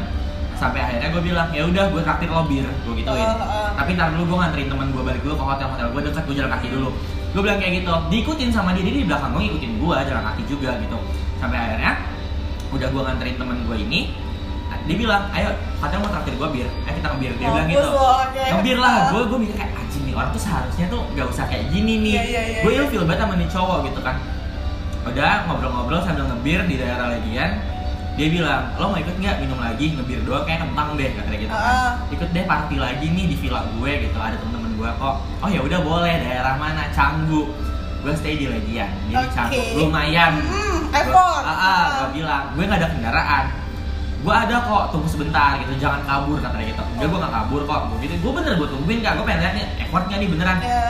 sampai akhirnya gue bilang ya udah gue traktir lo bir gue gituin. Oh, oh. tapi ntar dulu gue nganterin teman gue balik dulu ke hotel hotel gue deket gue jalan kaki dulu. Gue bilang kayak gitu diikutin sama dia dia di belakang gue ngikutin gue jalan kaki juga gitu. Sampai akhirnya udah gue nganterin teman gue ini dia bilang ayo katanya mau traktir gue bir. Ayo kita ngebir dia bilang Mampus gitu oke. ngebir lah gue gue mikir kayak anjing nih orang tuh seharusnya tuh gak usah kayak gini nih. Iya, iya, iya, gue iya. ilfil banget sama nih cowok gitu kan. Udah ngobrol-ngobrol sambil ngebir di daerah Legian dia bilang lo mau ikut nggak minum lagi ngebir doang kayak kentang deh katanya gitu kan. Ikut deh party lagi nih di villa gue gitu. Ada temen-temen gue kok. Oh ya udah boleh. Daerah mana? Canggu. Gue stay di Legian jadi Oke. Canggu lumayan. Hmm, Gua- effort. ah, ah, gue bilang gue nggak ada kendaraan gue ada kok tunggu sebentar gitu jangan kabur katanya gitu. Enggak gue nggak kabur kok gue gitu. Gue bener gue tungguin kak. Gue pengen lihat nih effortnya nih beneran. Ya.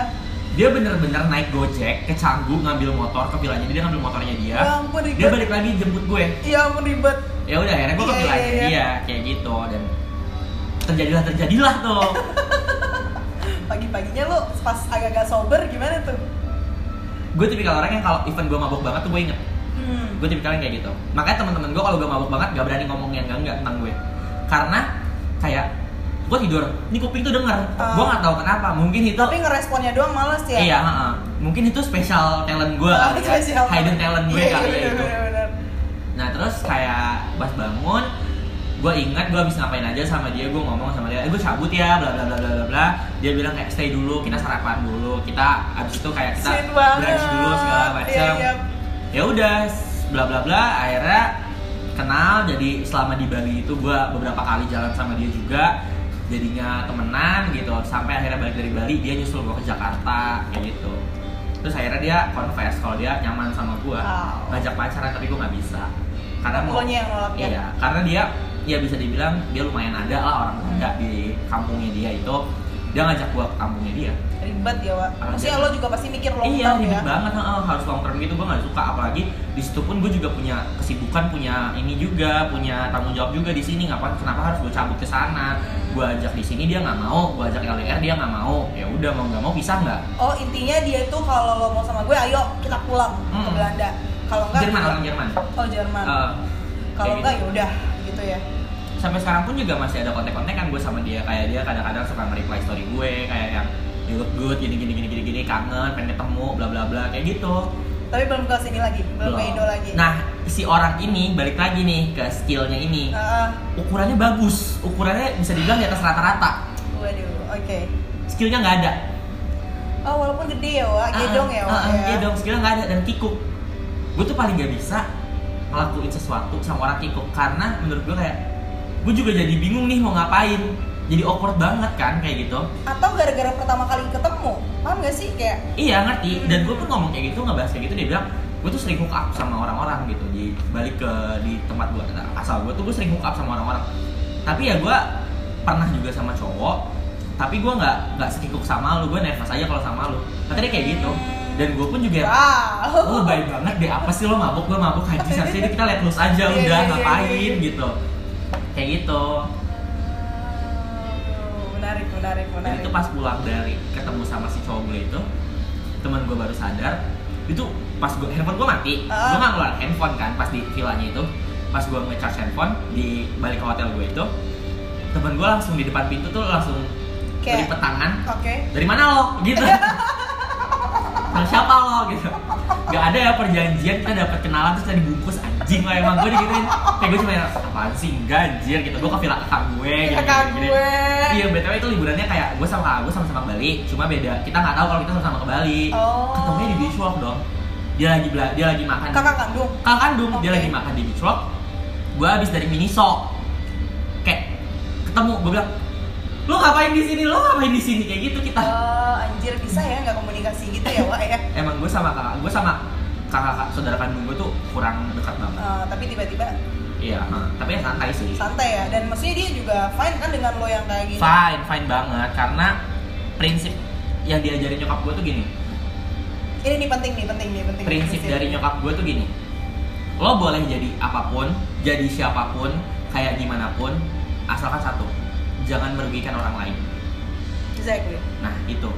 dia bener-bener naik gojek ke Canggu ngambil motor ke villanya dia ngambil motornya dia. Ya ampun ribet. Dia balik lagi jemput gue. Ya ampun ribet. Ya udah akhirnya gue ke Iya, villanya iya, iya. dia kayak gitu. Dan terjadilah terjadilah tuh. [laughs] Pagi-paginya lo pas agak-agak sober gimana tuh? gue tipikal orang yang kalau event gue mabuk banget tuh gue inget Hmm. gue tipikal yang kayak gitu makanya teman-teman gue kalau gue mabuk banget gak berani ngomong yang enggak enggak tentang gue karena kayak gue tidur ini kuping tuh denger Ah. gue nggak tahu kenapa mungkin itu Tapi ngeresponnya doang males ya? iya ha-ha. mungkin itu special talent gue Ah, kali ya spesial. hidden talent gue Iya, kali iya, ya itu bener-bener. Nah terus kayak pas bangun, gue ingat gue habis ngapain aja sama dia, gue ngomong sama dia, eh gue cabut ya, bla bla bla bla bla bla. Dia bilang kayak stay dulu, kita sarapan dulu, kita abis itu kayak kita brunch dulu segala macam. Iya, iya. Ya udah, bla bla bla. Akhirnya kenal. Jadi selama di Bali itu gue beberapa kali jalan sama dia juga. Jadinya temenan gitu. Sampai akhirnya balik dari Bali dia nyusul gue ke Jakarta kayak gitu. Terus akhirnya dia confess kalau dia nyaman sama gue Wow. ngajak pacaran tapi gue nggak bisa. Karena mau yang nolak ya? iya karena dia ya bisa dibilang dia lumayan ada lah orang ada di kampungnya dia itu. Dia ngajak gue ke kampungnya dia ribet ya Wak. Maksudnya iya. lo juga pasti mikir long iya term ribet ya. banget heeh, harus long term gitu gue nggak suka. Apalagi di situ pun gue juga punya kesibukan punya ini juga punya tanggung jawab juga di sini. Ngapa kenapa harus gue cabut ke sana? Gue ajak di sini dia nggak mau. Gue ajak LDR dia nggak mau. Ya udah mau nggak mau bisa nggak? Oh intinya dia itu kalau lo mau sama gue ayo kita pulang ke Hmm. Belanda. Kalau enggak Jerman orang Jerman? Oh Jerman. Eh, kalau enggak gitu. ya udah gitu ya. Sampai sekarang pun juga masih ada kontak-kontakan gue sama dia. Kayak dia kadang-kadang suka nge-reply story gue kayak yang look good gini gini gini gini gini kangen pengen ketemu bla bla bla kayak gitu. Tapi belum ke sini lagi belum ke Indo lagi. Nah si orang ini balik lagi nih ke skillnya ini. Ah, ukurannya bagus ukurannya bisa dibilang di atas rata-rata. Waduh oke. Skillnya nggak ada. Oh walaupun gede ya Wak. Gedong ya Ah, Wak ah, ya. gedong. Skillnya nggak ada dan kikuk. Gue tuh paling gak bisa ngelakuin sesuatu sama orang kikuk karena menurut gue kayak gue juga jadi bingung nih mau ngapain jadi awkward banget kan kayak gitu. Atau gara-gara pertama kali ketemu paham gak sih? Kayak iya ngerti. Dan gue pun ngomong kayak gitu ngebahas kayak gitu dia bilang gue tuh sering hook up sama orang-orang gitu. Di balik ke di tempat gue asal gue tuh gue sering hook up sama orang-orang. Tapi ya gue pernah juga sama cowok tapi gue nggak nggak sekikuk sama lu. Gue nervous aja kalau sama lu. Katanya kayak gitu. Dan gue pun juga wow. Oh baik banget deh. Apa sih lo mabuk? Gue mabuk haji. Seharusnya kita let loose aja. Iya, udah iya, iya, ngapain? gitu. Kayak gitu menarik menarik. dan itu pas pulang dari ketemu sama si cowok gue itu teman gue baru sadar itu pas gue handphone gue mati. Ah. gue nggak ngeluarin handphone kan pas di villanya itu. Pas gue ngecharge handphone di balik ke hotel gue itu temen gue langsung di depan pintu tuh langsung Kayak- berlipet tangan oke. Dari mana lo? Gitu [laughs] sama siapa lo gitu Gak ada ya perjanjian kita dapat kenalan terus kita dibungkus anjing lah emang gue digituin kayak gue cuma yang, apaan sih enggak anjir gitu gue ke villa kakak gue gitu, kakak gue Iya, BTW itu liburannya kayak gue sama gue sama-sama ke Bali, cuma beda. Kita nggak tahu kalau kita sama-sama ke Bali. Oh. Ketemunya di beach walk dong. Dia lagi bela dia lagi makan. kakak kandung Kakak kandung, dia Oke. lagi makan di beach walk. Gue habis dari Miniso. Kayak ketemu, gue bilang, "Lo ngapain di sini? Lo ngapain di sini?" Kayak gitu kita. Oh, anjir bisa ya nggak komunikasi gitu ya Wak ya Emang gue sama kakak, gue sama kakak saudara kandung gue tuh kurang dekat banget. Eh, tapi tiba-tiba Iya, huh. tapi ya santai sih. santai ya dan maksudnya dia juga fine kan dengan lo yang kayak gini Fine, fine banget karena prinsip yang diajarin nyokap gue tuh gini. ini nih penting nih penting nih penting prinsip dari nyokap gue tuh gini lo boleh jadi apa pun jadi siapa pun kayak gimana pun asalkan satu jangan merugikan orang lain. Exactly. Nah itu.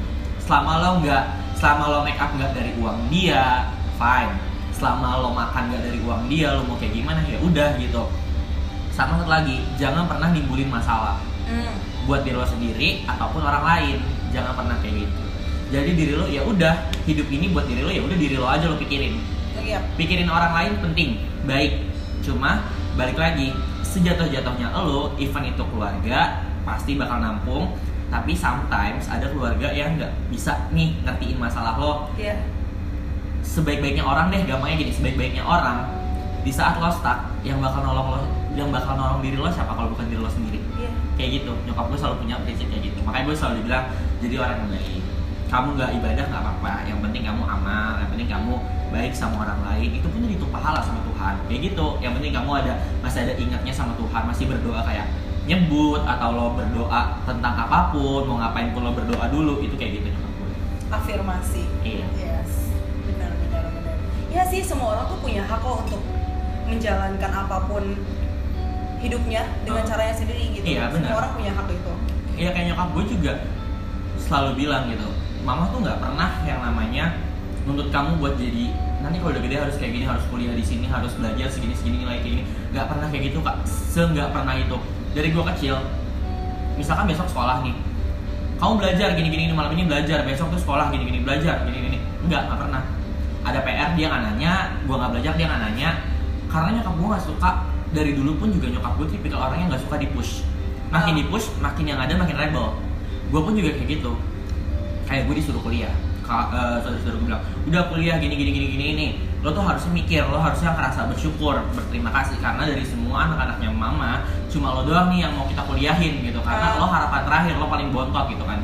Selama lo nggak selama lo make up nggak dari uang dia fine. Selama lo makan nggak dari uang dia lo mau kayak gimana ya udah gitu. Sama satu lagi jangan pernah nimbulin masalah. Hmm. buat diri lo sendiri ataupun orang lain. Jangan pernah kayak gitu. Jadi diri lo ya udah hidup ini buat diri lo ya udah diri lo aja lo pikirin. Iya. Pikirin orang lain penting baik. Cuma balik lagi sejatuh-jatuhnya lo event itu keluarga pasti bakal nampung tapi sometimes ada keluarga yang nggak bisa nih ngertiin masalah lo. Iya. Sebaik-baiknya orang deh gampangnya gini sebaik-baiknya orang di saat lo stuck yang bakal nolong lo yang bakal nolong diri lo siapa kalau bukan diri lo sendiri? Iya. Kayak gitu nyokap gue selalu punya prinsip kayak gitu. Makanya gue selalu bilang jadi orang yang baik. Kamu nggak ibadah nggak apa-apa. Yang penting kamu amal yang penting kamu baik sama orang lain. Itu pun jadi pahala sama Tuhan. Kayak gitu. Yang penting kamu ada masih ada ingatnya sama Tuhan masih berdoa kayak nyebut atau lo berdoa tentang apa pun mau ngapain pun lo berdoa dulu itu kayak gitu nyokap gue. Afirmasi. Iya. Yes. Benar benar benar. Ya sih semua orang tuh punya hak kok untuk menjalankan apa pun hidupnya dengan Oh. caranya sendiri gitu. Iya, benar. semua orang punya hak itu. Iya kayak nyokap gue juga selalu bilang gitu Mama tuh nggak pernah yang namanya nuntut kamu buat jadi nanti kalau udah gede harus kayak gini harus kuliah di sini harus belajar segini segini nilai kayak gini. Nggak pernah kayak gitu kak. Se nggak pernah itu dari gue kecil. Misalkan besok sekolah nih. Kamu belajar gini gini malam ini belajar besok tuh sekolah gini gini belajar gini gini nggak nggak pernah. Ada PR dia nggak nanya gue nggak belajar dia nggak nanya. Karena nyokap gue nggak suka dari dulu pun juga nyokap gue tipikal orang yang nggak suka di push makin di push makin yang ada makin rebel. Gue pun juga kayak gitu. Kayak gue disuruh kuliah. Eh, saudara-saudara gue bilang udah kuliah gini gini gini gini ini lo tuh harusnya mikir lo harusnya ngerasa bersyukur berterima kasih. Karena dari semua anak-anaknya mama cuma lo doang nih yang mau kita kuliahin gitu. Karena lo harapan terakhir lo paling bontot gitu kan.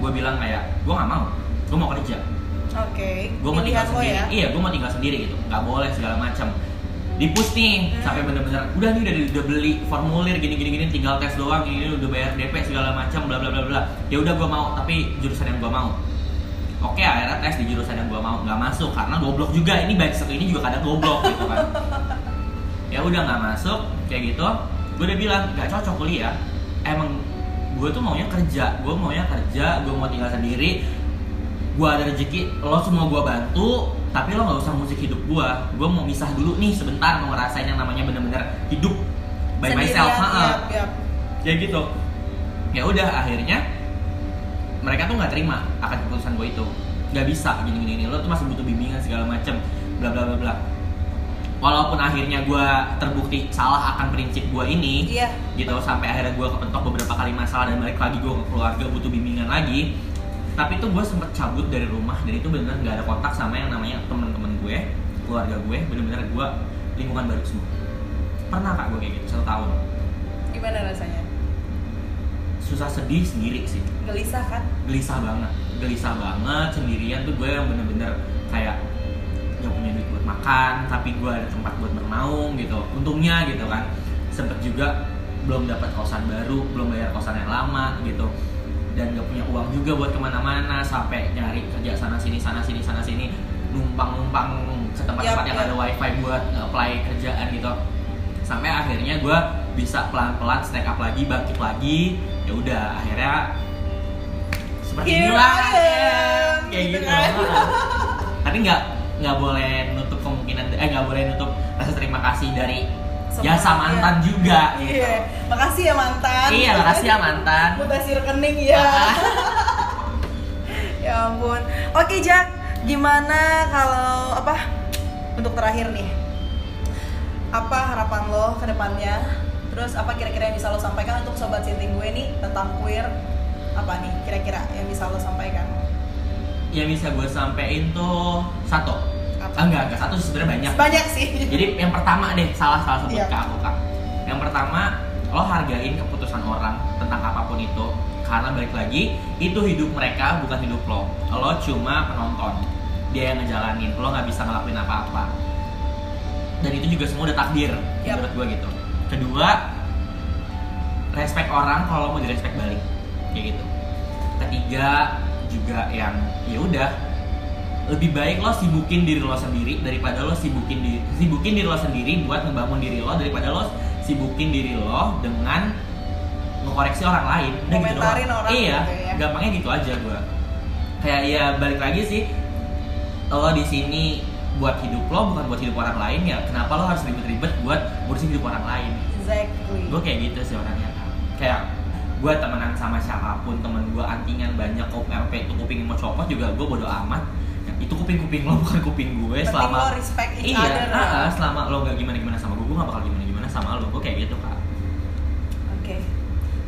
Gue bilang kayak gue nggak mau. Gue mau kerja. Oke. gue mau tinggal sendiri. ya. iya gue mau tinggal sendiri gitu. Nggak boleh segala macam dipus nih Hmm. sampai bener-bener udah nih udah, udah beli formulir gini gini gini tinggal tes doang gini udah bayar DP segala macam bla bla bla bla. Ya udah gue mau tapi jurusan yang gue mau oke akhirnya tes di jurusan yang gue mau nggak masuk. Karena goblok juga. Ini baik satu ini juga kadang goblok gitu kan. Ya udah nggak masuk. Kayak gitu. Gue udah bilang nggak cocok kuliah. Emang gue tuh maunya kerja. Gue maunya kerja. Gue mau tinggal sendiri. Gue ada rezeki. Lo semua gue bantu. Tapi lo nggak usah musik hidup gue gue mau misah dulu nih sebentar. Mau ngerasain yang namanya bener-bener hidup by Sendirian, myself. Ha-ha. yap, yap. kayak gitu. Ya udah akhirnya mereka tuh nggak terima akan keputusan gue itu. Nggak bisa gini gini gini lo tuh masih butuh bimbingan segala macem bla bla bla bla. Walaupun akhirnya gue terbukti salah akan prinsip gue ini Iya. gitu sampai akhirnya gue kepentok beberapa kali masalah dan balik lagi gue ke keluarga butuh bimbingan lagi tapi itu gue sempet cabut dari rumah dan itu bener nggak ada kontak sama yang namanya temen-temen gue keluarga gue bener-bener gue lingkungan baru semua. Pernah kak gue kayak gitu satu tahun. Gimana rasanya? Susah sedih sendiri sih. Gelisah kan? gelisah banget. Gelisah banget sendirian tuh gue yang bener-bener kayak gak punya duit buat makan tapi gue ada tempat buat bernaung gitu. Untungnya gitu kan sempet juga belum dapat kosan baru belum bayar kosan yang lama gitu. Dan gak punya uang juga buat ke mana-mana sampai nyari kerja sana sini sana sini sana sini. Numpang numpang ke tempat-tempat Yap, yang ada wifi buat apply kerjaan gitu. Sampai akhirnya gue bisa pelan-pelan stack up lagi bangkit lagi ya udah akhirnya seperti Here inilah am, kayak gitu [laughs] tapi nggak nggak boleh nutup kemungkinan eh nggak boleh nutup rasa terima kasih dari Semua, jasa mantan iya. juga gitu Iya. Makasih ya mantan. Iya, makasih ya mantan. [laughs] Mutasi rekening ya. [laughs] ya ampun. Oke, Jack. Gimana kalau apa? Untuk terakhir nih. Apa harapan lo ke depannya? Terus apa kira-kira yang bisa lo sampaikan untuk sobat sinting gue nih tentang queer? Apa nih kira-kira yang bisa lo sampaikan? yang bisa gue sampein tuh satu Apa? ah, enggak enggak satu sebenarnya banyak Banyak sih. [laughs] jadi yang pertama deh salah salah sebut Iya. ke aku kak yang pertama lo hargain keputusan orang tentang apa pun itu karena balik lagi itu hidup mereka bukan hidup lo lo cuma penonton dia yang ngejalanin lo nggak bisa ngelakuin apa-apa dan itu juga semua udah takdir Yap. menurut gue gitu kedua respect orang kalau mau direspect balik kayak gitu ketiga juga yang ya udah lebih baik lo sibukin diri lo sendiri daripada lo sibukin diri sibukin diri lo sendiri buat ngebangun diri lo daripada lo sibukin diri lo dengan mengoreksi orang lain Udah gitu doang. orang iya gitu ya. gampangnya gitu aja gua kayak ya balik lagi sih lo di sini buat hidup lo bukan buat hidup orang lain ya kenapa lo harus ribet-ribet buat ngurusin hidup orang lain? Exactly. gue kayak gitu sih orangnya kayak gue temenan sama siapa pun temen gue antingan banyak kok sampai itu kuping mau copot juga gue bodo amat. Ya, itu kuping kuping lo [laughs] bukan kuping gue Penting selama lo respect each iya other. ah, selama lo gak gimana gimana sama gue gue gak bakal gimana gimana sama lo. Gue kayak gitu kak. Oke,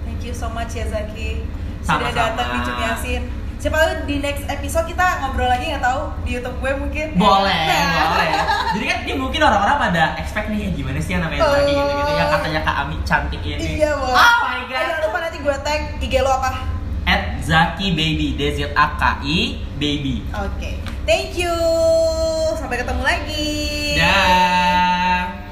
thank you so much ya Zaki. Sudah datang di Cumi Asin. Siapa tahu di next episode kita ngobrol lagi nggak tahu di YouTube gue mungkin. boleh Nah. boleh jadi kan ini mungkin orang-orang pada expect nih ya gimana sih yang namanya Zaki Oh. gitu-gitu yang katanya kak Ami cantik ini Iya boleh. oh my god Jangan lupa nanti gue tag IG lo apa? at Zaki Baby D Z A K I Baby Oke, thank you. Sampai ketemu lagi. dah